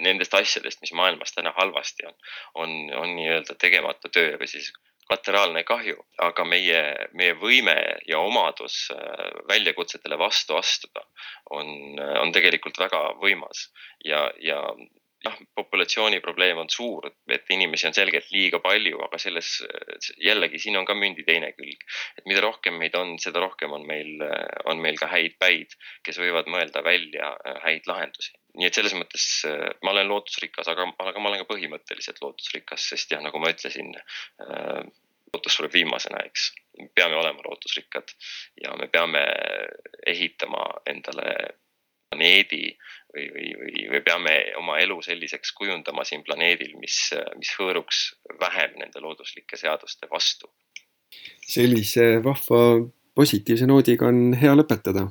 nendest asjadest, mis maailmas täna halvasti on, on, on nii-öelda tegemata töö või siis lateraalne kahju, aga meie, meie võime ja omadus äh, väljakutsetele vastu astuda on, on tegelikult väga võimas ja, ja jah, populatsiooni probleem on suur, et inimesi on selgelt liiga palju, aga selles jällegi siin on ka mündi teine külg. et mida rohkem meid on, seda rohkem on meil, on meil ka häid päid, kes võivad mõelda välja äh, häid lahendusi. nii et selles mõttes äh, ma olen lootusrikas, aga, aga ma olen ka põhimõtteliselt lootusrikas, sest jah, nagu ma ütlesin, äh, lootus sureb viimasena, eks. peame olema lootusrikkad ja me peame ehitama endale planeedi või, või, või, või peame oma elu selliseks kujundama siin planeedil, mis, mis hõõruks vähem nende looduslike seaduste vastu. sellise vahva positiivse noodiga on hea lõpetada.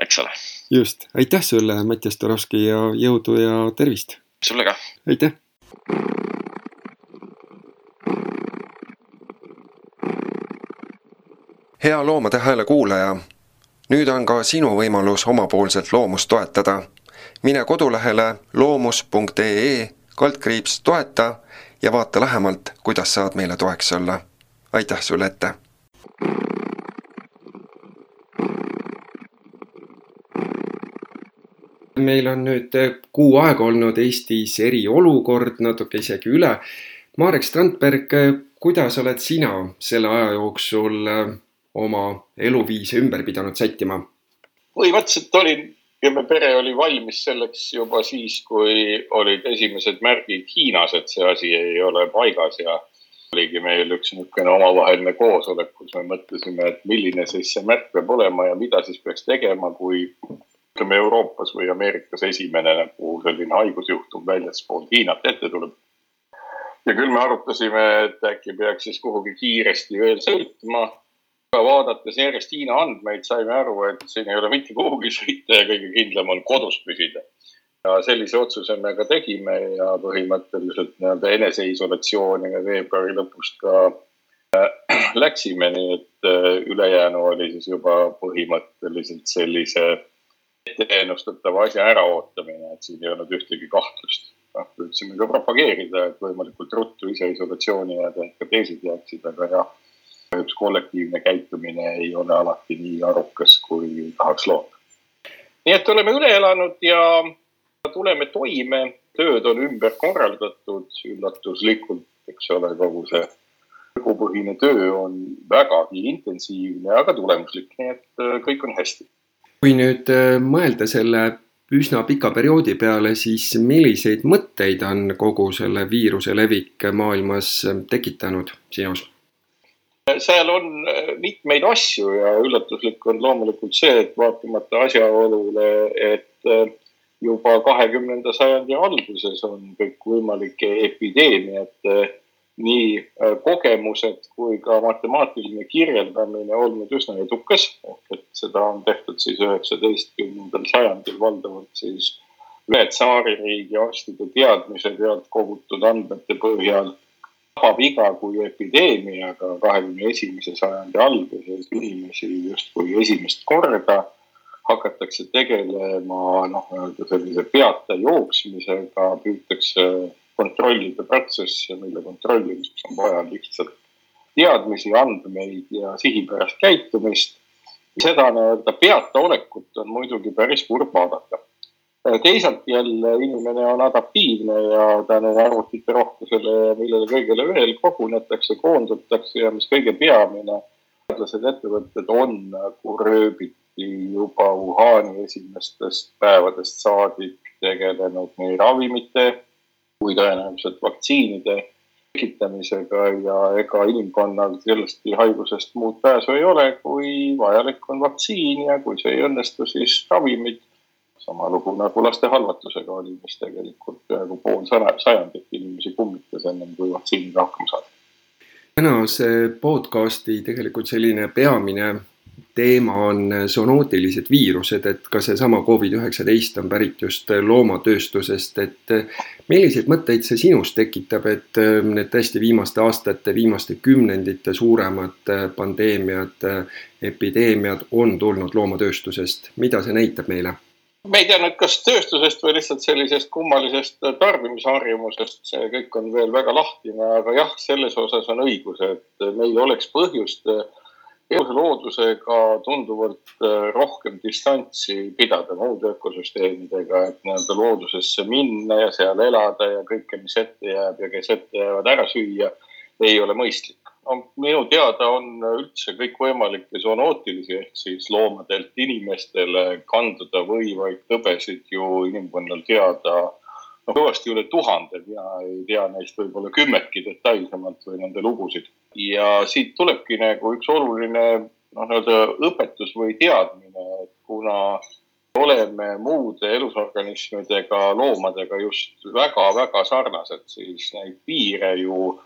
eks ole. just, aitäh sulle, Mattias Torovski ja jõudu ja tervist. sulle ka. aitäh. hea Loomade Hääle kuulaja nüüd on ka sinu võimalus omapoolselt loomust toetada. Mine kodulehele loomus.ee kaldkriips toeta ja vaata lähemalt, kuidas saad meile toeks olla. aitäh sulle ette! meil on nüüd kuu aega olnud Eestis eriolukord, natuke isegi üle. Marek Strandberg, kuidas oled sina selle aja jooksul oma eluviise ümber pidanud sättima? põhimõtteliselt olin ja me pere oli valmis selleks juba siis, kui olid esimesed märgid Hiinas, et see asi ei ole paigas ja oligi meil üks niisugune omavaheline koosolek, kus me mõtlesime, et milline siis see märk peab olema ja mida siis peaks tegema, kui ütleme Euroopas või Ameerikas esimene nagu selline haigusjuhtum väljaspool Hiinat ette tuleb. ja küll me arutasime, et äkki peaks siis kuhugi kiiresti veel sõitma. Vaadates järjest Hiina andmeid, saime aru, et siin ei ole mitte kuhugi sõita ja kõige kindlam on kodus püsida ja sellise otsuse me ka tegime ja põhimõtteliselt nii-öelda eneseisolatsiooni me veebruari lõpust ka äh, läksime, nii et äh, ülejäänu oli siis juba põhimõtteliselt sellise etteennustatava asja äraootamine, et siin ei olnud ühtegi kahtlust. noh, püüdsime ka propageerida, et võimalikult ruttu ise isolatsiooni jääda, et ka teised jääksid, aga jah, üks kollektiivne käitumine ei ole alati nii arukas, kui tahaks loota. nii et oleme üle elanud ja tuleme toime, tööd on ümber korraldatud üllatuslikult, eks ole, kogu see õhupõhine töö on vägagi intensiivne, aga tulemuslik, nii et äh, kõik on hästi. kui nüüd äh, mõelda selle üsna pika perioodi peale, siis milliseid mõtteid on kogu selle viiruse levik maailmas äh, tekitanud sinus? Seal on mitmeid asju ja üllatuslik on loomulikult see, et vaatamata asjaolule, et juba kahekümnenda sajandi alguses on kõikvõimalike epideemiate nii äh, kogemused kui ka matemaatiline kirjeldamine olnud üsna edukas. ehk et seda on tehtud siis üheksateistkümnendal sajandil valdavalt siis ühe tsaaririigi arstide teadmise pealt kogutud andmete põhjal tabab iga epideemiaga kahekümne esimese sajandi alguses inimesi justkui esimest korda hakatakse tegelema noh, nii-öelda sellise peata jooksmisega, püütakse kontrollida protsesse, mille kontrollimiseks on vaja lihtsalt teadmisi, andmeid ja sihipärast käitumist. seda nii-öelda peata olekut on muidugi päris kurb vaadata. Teisalt jälle inimene on adaptiivne ja tänu arvutite rohkusele ja millele kõigele veel kogunetakse, koondutakse ja mis kõige peamine, teadlased, ettevõtted on nagu rööbid juba Wuhani esimestest päevadest saadik tegelenud nii ravimite kui tõenäoliselt vaktsiinide tekitamisega ja ega inimkonnal sellest haigusest muud pääsu ei ole, kui vajalik on vaktsiin ja kui see ei õnnestu, siis ravimid. Sama lugu nagu laste halvatusega oli, mis tegelikult peaaegu pool sajandit inimesi kummitas ennem kui vaktsiiniga hakkama saada. tänase podcasti tegelikult selline peamine teema on zoonootilised viirused, et ka seesama Covid-19 on pärit just loomatööstusest, et milliseid mõtteid see sinus tekitab, et need tõesti viimaste aastate, viimaste kümnendite suuremad pandeemiad, epideemiad on tulnud loomatööstusest, mida see näitab meile? Ma ei tea nüüd, kas tööstusest või lihtsalt sellisest kummalisest tarbimisharjumusest, see kõik on veel väga lahtine, aga jah, selles osas on õigus, et meil oleks põhjust äh, loodusega tunduvalt äh, rohkem distantsi pidada muude ökosüsteemidega, et nii-öelda loodusesse minna ja seal elada ja kõike, mis ette jääb ja kes ette jäävad, ära süüa, ei ole mõistlik. No minu teada on üldse kõikvõimalikke zoonootilisi ehk siis loomadelt inimestele kanduda võivaid tõbesid ju inimkonnal teada no kõvasti üle tuhande, mina ei tea neist võib-olla kümmetki detailsemalt või nende lugusid. Ja siit tulebki nagu üks oluline noh, nii-öelda õpetus või teadmine, et kuna oleme muude elusorganismidega, loomadega just väga-väga sarnased, siis neid piire ju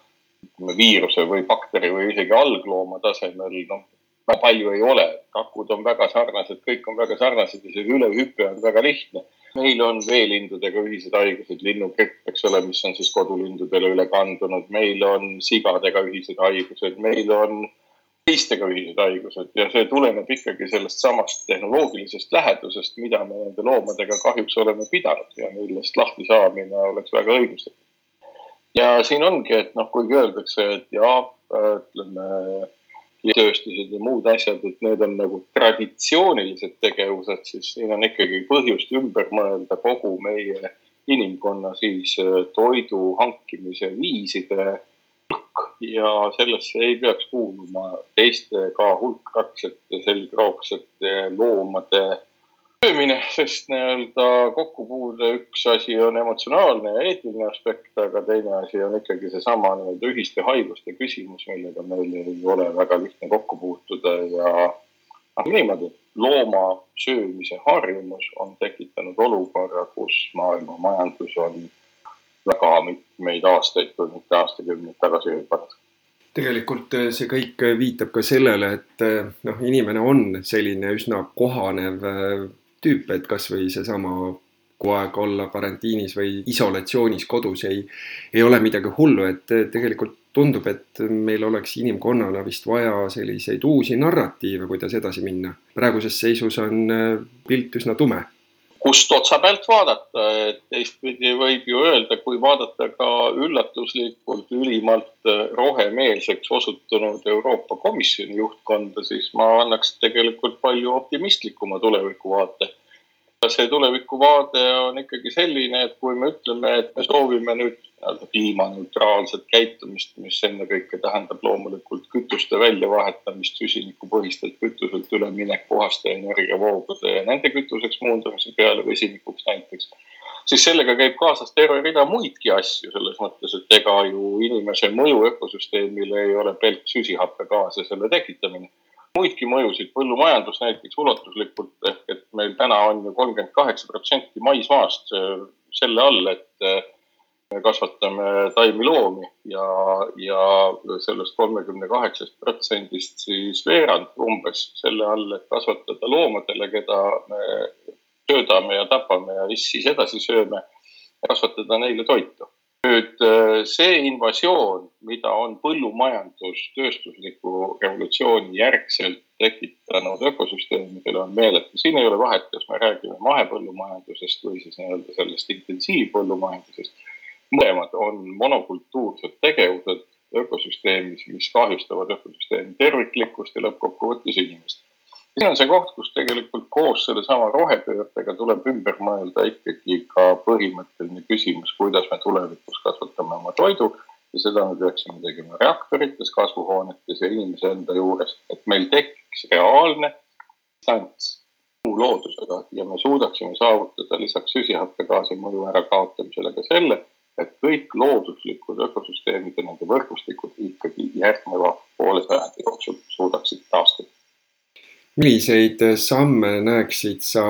viiruse või bakteri või isegi alglooma tasemel noh, väga palju ei ole. kakud on väga sarnased, kõik on väga sarnased ja see ülehüpe on väga lihtne meil on veelindudega ühised haigused, linnugripp, eks ole, mis on siis kodulindudele üle kandunud, meil on sigadega ühised haigused, meil on teistega ühised haigused ja see tuleneb ikkagi sellest samast tehnoloogilisest lähedusest, mida me nende loomadega kahjuks oleme pidanud ja millest lahti saamine oleks väga õigustatud. Ja siin ongi, et noh, kuigi öeldakse, et jaa, ütleme tööstused ja muud asjad, et need on nagu traditsioonilised tegevused, siis siin on ikkagi põhjust ümber mõelda kogu meie inimkonna siis äh, toidu hankimise viiside hulk. Ja sellesse ei peaks kuuluma teiste ka hulkraksete, selgroogsete loomade söömine, sest nii-öelda kokkupuude üks asi on emotsionaalne ja eetiline aspekt, aga teine asi on ikkagi seesama nii-öelda ühiste haiguste küsimus, millega meil ei ole väga lihtne kokku puutuda ja noh, niimoodi, looma söömise harjumus on tekitanud olukorra, kus maailma majandus on väga mitmeid aastaid, kui mitte aastakümneid tagasi hüpanud tegelikult äh, see kõik viitab ka sellele, et äh, noh, inimene on selline üsna kohanev tüüp, et kasvõi seesama kuu aega olla karantiinis või isolatsioonis kodus ei, ei ole midagi hullu, et tegelikult tundub, et meil oleks inimkonnana vist vaja selliseid uusi narratiive, kuidas edasi minna. praeguses seisus on pilt üsna tume kust otsa pealt vaadata, et teistpidi võib ju öelda, kui vaadata ka üllatuslikult ülimalt rohemeelseks osutunud Euroopa Komisjoni juhtkonda, siis ma annaks tegelikult palju optimistlikuma tulevikuvaate. See tulevikuvaade on ikkagi selline, et kui me ütleme, et me soovime nüüd nii-öelda kliimaneutraalset käitumist, mis ennekõike tähendab loomulikult kütuste väljavahetamist, süsinikupõhistelt kütuselt üleminek puhaste energiavoogude ja nende kütuseks muundamise peale vesinikuks näiteks, siis sellega käib kaasas terve rida muidki asju selles mõttes, et ega ju inimese mõju ökosüsteemile ei ole pelk süsihappegaas ja selle tekitamine. Muidki mõjusid, põllumajandus näiteks ulatuslikult ehk et meil täna on ju kolmkümmend kaheksa protsenti maismaast selle all, et me kasvatame taimi loomi ja, ja sellest kolmekümne kaheksast protsendist siis veerand umbes selle all, et kasvatada loomadele, keda me söödame ja tapame ja siis edasi sööme, kasvatada neile toitu nüüd see invasioon, mida on põllumajandus tööstusliku revolutsiooni järgselt tekitanud ökosüsteemidele, on meeletu. siin ei ole vahet, kas me räägime mahepõllumajandusest või siis nii-öelda sellest intensiivpõllumajandusest. Mõlemad on monokultuursed tegevused ökosüsteemis, mis kahjustavad ökosüsteemi terviklikkust ja lõppkokkuvõttes inimest. Siin on see koht, kus tegelikult koos sellesama rohepöördega tuleb ümber mõelda ikkagi ka põhimõtteline küsimus, kuidas me tulevikus kasvatame oma toidu. Ja seda me peaksime tegema reaktorites, kasvuhoonetes ja inimese enda juures, et meil tekiks reaalne distants muu loodusega ja me suudaksime saavutada lisaks süsihappegaasi mõju ärakaotamisele ka selle, et kõik looduslikud ökosüsteemid ja nende võrgustikud ikkagi järgneva poole sajandi jooksul suudaksid taastuda milliseid samme näeksid sa,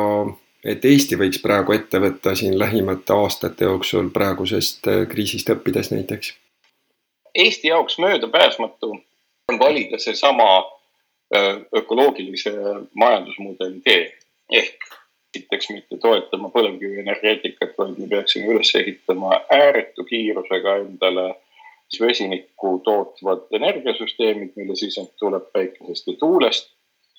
et Eesti võiks praegu ette võtta siin lähimate aastate jooksul praegusest äh, kriisist õppides näiteks? Eesti jaoks möödapääsmatu on valida seesama äh, ökoloogilise majandusmudeli tee ehk esiteks mitte toetama põlevkivienergeetikat, vaid me peaksime üles ehitama ääretu kiirusega endale vesinikku tootvad energiasüsteemid, mille sisend tuleb päikesest ja tuulest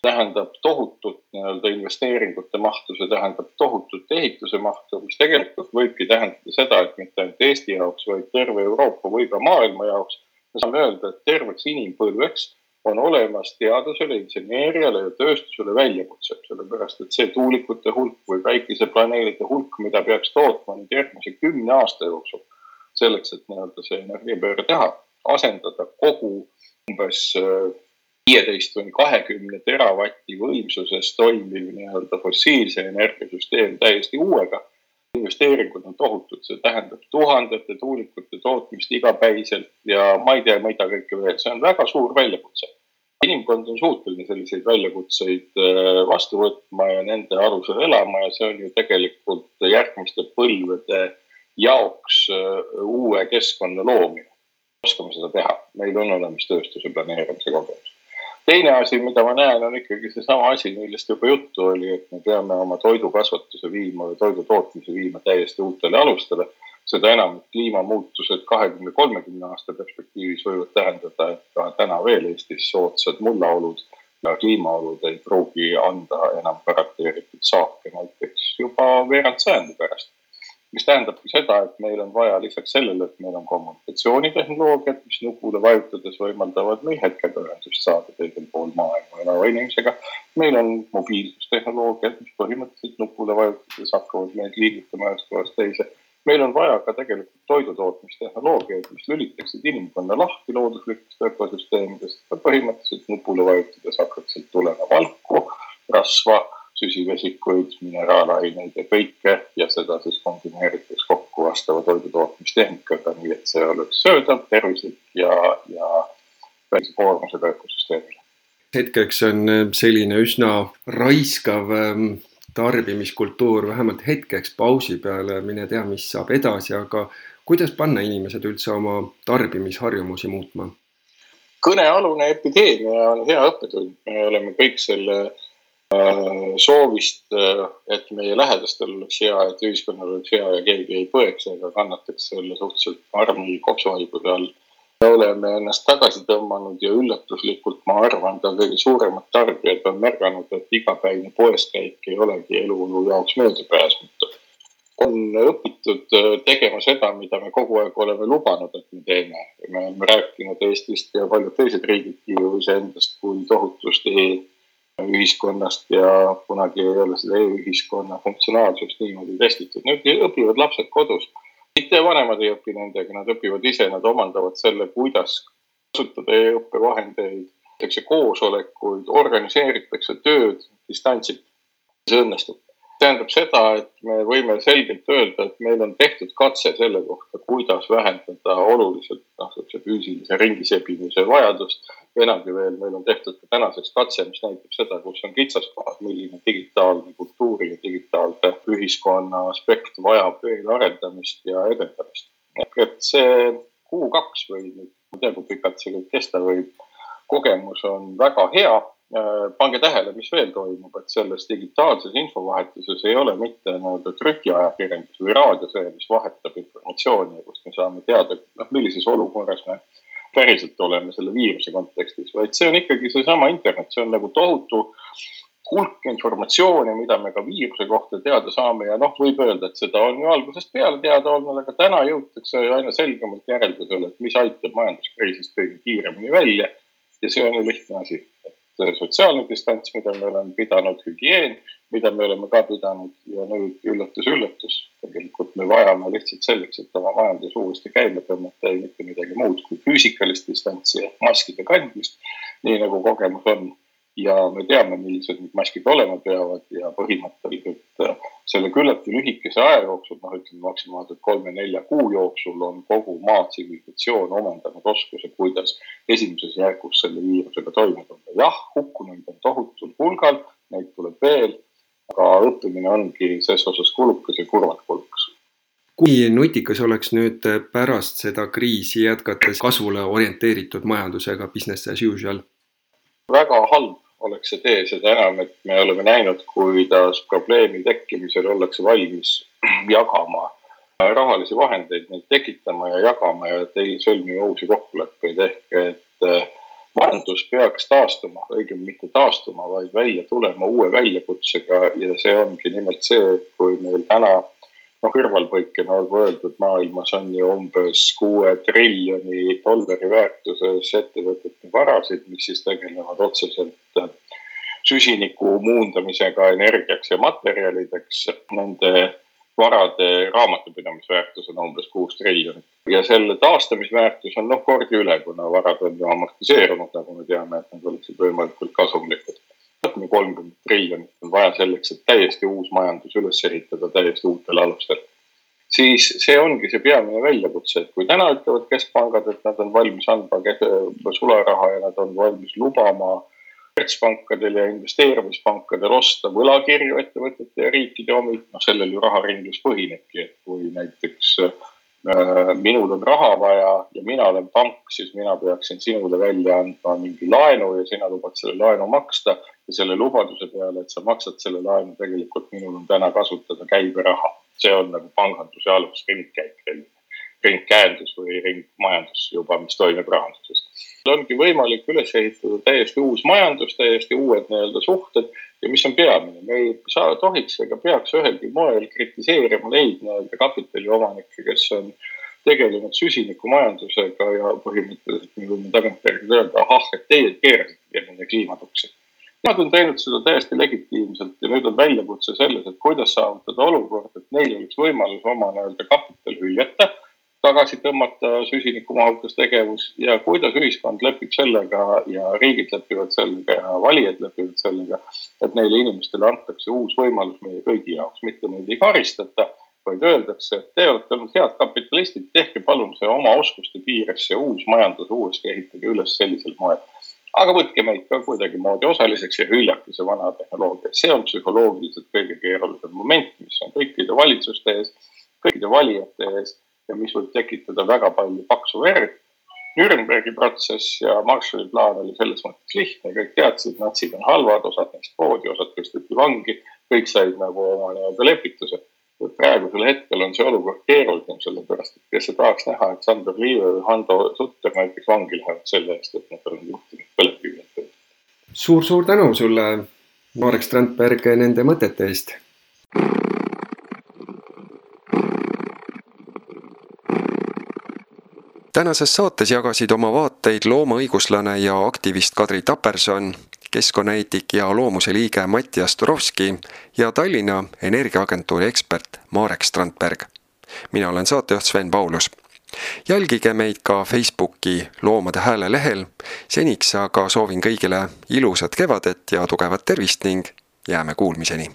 tähendab tohutut nii-öelda investeeringute mahtu, see tähendab tohutut ehituse mahtu, mis tegelikult võibki tähendada seda, et mitte ainult Eesti jaoks, vaid terve Euroopa või ka maailma jaoks. me saame öelda, et terveks inimpõlveks on olemas teadusele, inseneeriale ja tööstusele väljakutse, sellepärast et see tuulikute hulk või päikesepaneelide hulk, mida peaks tootma nüüd järgmise kümne aasta jooksul selleks, et nii-öelda see energiapööre teha, asendada kogu umbes viieteist kuni kahekümne teravati võimsuses toimiv nii-öelda fossiilse energiasüsteem täiesti uuega. Investeeringud on tohutud, see tähendab tuhandete tuulikute tootmist igapäiselt ja ma ei tea, mida kõike veel, see on väga suur väljakutse. inimkond on suuteline selliseid väljakutseid äh, vastu võtma ja nende alusel elama ja see on ju tegelikult järgmiste põlvede jaoks äh, uue keskkonna loomine. oskame seda teha, meil on olemas tööstuse planeerimise kogemus teine asi, mida ma näen, on ikkagi seesama asi, millest juba juttu oli, et me peame oma toidukasvatuse viima või toidu tootmise viima täiesti uutele alustele. seda enam, et kliimamuutused kahekümne, kolmekümne aasta perspektiivis võivad tähendada, et ka täna veel Eestis soodsad mullaolud ja kliimaolud ei pruugi anda enam garanteeritud saake näiteks juba veerand sajandi pärast mis tähendabki seda, et meil on vaja lisaks sellele, et meil on kommunikatsioonitehnoloogiad, mis nupule vajutades võimaldavad meil hetkega ühendust saada teisel pool maailma elava inimesega. meil on mobiilsustehnoloogiad, mis põhimõtteliselt nupule vajutades hakkavad meid liigutama ühest kohast teise. meil on vaja ka tegelikult toidutootmistehnoloogiaid, mis lülitaksid inimkonna lahti looduslikest ökosüsteemidest. põhimõtteliselt nupule vajutades hakkaks sealt tulema valku, rasva süsivesikuid, mineraalaineid ja kõike ja seda siis kombineeritakse kokku vastava toidutootmistehnikaga, nii et see oleks söödav, tervislik ja, ja väikse koormusega ökosüsteemile. hetkeks on selline üsna raiskav ähm, tarbimiskultuur vähemalt hetkeks pausi peale, mine tea, mis saab edasi, aga kuidas panna inimesed üldse oma tarbimisharjumusi muutma? kõnealune epideemia on hea õppetund, me oleme kõik selle äh, soovist, äh, et meie lähedastel oleks hea, et ühiskonnal oleks hea ja keegi ei põeks ega kannataks selle suhteliselt karmi kopsuhaiguse all. me oleme ennast tagasi tõmmanud ja üllatuslikult, ma arvan, ka kõige suuremad tarbijad on märganud, et igapäevane poeskäik ei olegi elu jaoks möödapääsmatu on õpitud äh, tegema seda, mida me kogu aeg oleme lubanud, et me teeme. me oleme rääkinud Eestist ja paljud teised riigidki ju iseendast kui tohutust e-ühiskonnast ja kunagi ei ole seda e-ühiskonna funktsionaalsust niimoodi testitud. nüüd õpivad lapsed kodus. mitte vanemad ei õpi nendega, nad õpivad ise, nad omandavad selle, kuidas kasutada e-õppevahendeid, tehakse koosolekuid, organiseeritakse tööd distantsilt. see õnnestub tähendab seda, et me võime selgelt öelda, et meil on tehtud katse selle kohta, kuidas vähendada oluliselt noh, niisuguse füüsilise ringisebimise vajadust. enamgi veel, meil on tehtud ka tänaseks katse, mis näitab seda, kus on kitsaskohad, milline digitaalne kultuuri ja digitaalse ühiskonna aspekt vajab veel arendamist ja edendamist. et see kuu-kaks või ma ei tea, kui pikalt see kõik kesta võib, kogemus on väga hea pange tähele, mis veel toimub, et selles digitaalses infovahetuses ei ole mitte nii-öelda trükiajakirjandus või raadio see, mis vahetab informatsiooni kust me saame teada, noh, millises olukorras me päriselt oleme selle viiruse kontekstis, vaid see on ikkagi seesama internet, see on nagu tohutu hulk informatsiooni, mida me ka viiruse kohta teada saame ja noh, võib öelda, et seda on ju algusest peale teada olnud, aga täna jõutakse aina selgemalt järeldusele, et mis aitab majanduskriisist kõige kiiremini välja. ja see on ju lihtne asi, et sotsiaalne distants, mida me oleme pidanud, hügieen, mida me oleme ka pidanud ja nüüd üllatus-üllatus, tegelikult me vajame lihtsalt selleks, et oma majandus uuesti käima tõmmata ei mitte midagi muud kui füüsikalist distantsi ehk maskide kandmist, nii nagu kogemus on ja me teame, millised need maskid olema peavad ja põhimõtteliselt äh, selle küllaltki lühikese aja jooksul, noh, ütleme maksimaalselt kolme-nelja kuu jooksul on kogu maa tsivilisatsioon omandanud oskuse, kuidas esimeses järgus selle viirusega toime tulla. jah, hukkunuid on tohutul hulgal, neid tuleb veel, aga õppimine ongi ses osas kulukas ja kurvalt kulukas kui nutikas oleks nüüd pärast seda kriisi jätkates kasvule orienteeritud majandusega business as usual? väga halb oleks see tee, seda enam, et me oleme näinud, kuidas probleemi tekkimisel ollakse valmis jagama rahalisi vahendeid, neid tekitama ja jagama ja sõlmima uusi kokkuleppeid. Ehk et eh, majandus peaks taastuma, õigemini mitte taastuma, vaid välja tulema uue väljakutsega. Ja see ongi nimelt see, kui meil täna noh, kõrvalpõikena olgu öeldud, maailmas on ju umbes kuue triljoni dollari väärtuses ettevõtete varasid, mis siis tegelevad otseselt äh, süsiniku muundamisega energiaks ja materjalideks. Nende varade raamatupidamisväärtus on umbes kuus triljonit ja selle taastamisväärtus on noh kordi üle, kuna varad on ju amortiseerunud, nagu me teame, et nad oleksid võimalikult kasumlikud kuni kolmkümmend triljonit on vaja selleks, et täiesti uus majandus üles ehitada täiesti uutel alustel. siis see ongi see peamine väljakutse, et kui täna ütlevad keskpangad, et nad on valmis andma sularaha ja nad on valmis lubama kommertspankadel ja investeerimispankadel osta võlakirju ettevõtete ja riikide omi, noh sellel ju raharinglus põhinebki, et kui näiteks Äh, minul on raha vaja ja mina olen pank, siis mina peaksin sinule välja andma mingi laenu ja sina lubad selle laenu maksta. ja selle lubaduse peale, et sa maksad selle laenu, tegelikult minul on täna kasutada käiberaha. see on nagu panganduse alus, ringkäik, ringkäendus või ringmajandus juba, mis toimub rahanduses. Ongi võimalik üles ehitada täiesti uus majandus, täiesti uued nii-öelda suhted. Ja mis on peamine, me ei saa, tohiks ega peaks ühelgi moel kritiseerima neid nii-öelda kapitaliomanikke, kes on tegelenud süsinikumajandusega ja põhimõtteliselt me võime tagantjärgi öelda, ahah, et teie keerasite nende kliimatuksi. Nad on teinud seda täiesti legitiimselt ja nüüd on väljakutse selles, et kuidas saavutada olukord, et neil oleks võimalus oma nii-öelda kapital hüljata tagasi tõmmata süsinikumahukas tegevus ja kuidas ühiskond lepib sellega ja riigid lepivad sellega ja valijad lepivad sellega, et neile inimestele antakse uus võimalus meie kõigi jaoks, mitte neid ei karistata, vaid öeldakse, et te olete olnud head kapitalistid, tehke palun see oma oskuste piires see uus majandus uuesti ehitage üles sellisel moel. Aga võtke meid ka kuidagimoodi osaliseks ja hüljake see vana tehnoloogia. see on psühholoogiliselt kõige keerulisem moment, mis on kõikide valitsuste ees, kõikide valijate ees ja mis võib tekitada väga palju paksu verd. Nürnbergi protsess ja Marshalli plaan oli selles mõttes lihtne, kõik teadsid, natsid on halvad, osad neist poodi, osad tõsteti vangi, kõik said nagu oma nii-öelda lepituse praegusel hetkel on see olukord keerulisem, sellepärast et kes ei tahaks näha, et Sander Liive või Hando Sutter näiteks vangi lähevad selle eest, et nad on juhtinud põlevkivi. suur-suur tänu sulle, Marek Strandberg, nende mõtete eest. Tänases saates jagasid oma vaateid loomaõiguslane ja aktivist Kadri Taperson keskkonnaeetik ja Loomuse liige Mattias Turovski ja Tallinna Energiaagentuuri ekspert Marek Strandberg. mina olen saatejuht Sven Paulus. jälgige meid ka Facebooki Loomade Hääle lehel, seniks aga soovin kõigile ilusat kevadet ja tugevat tervist ning jääme kuulmiseni.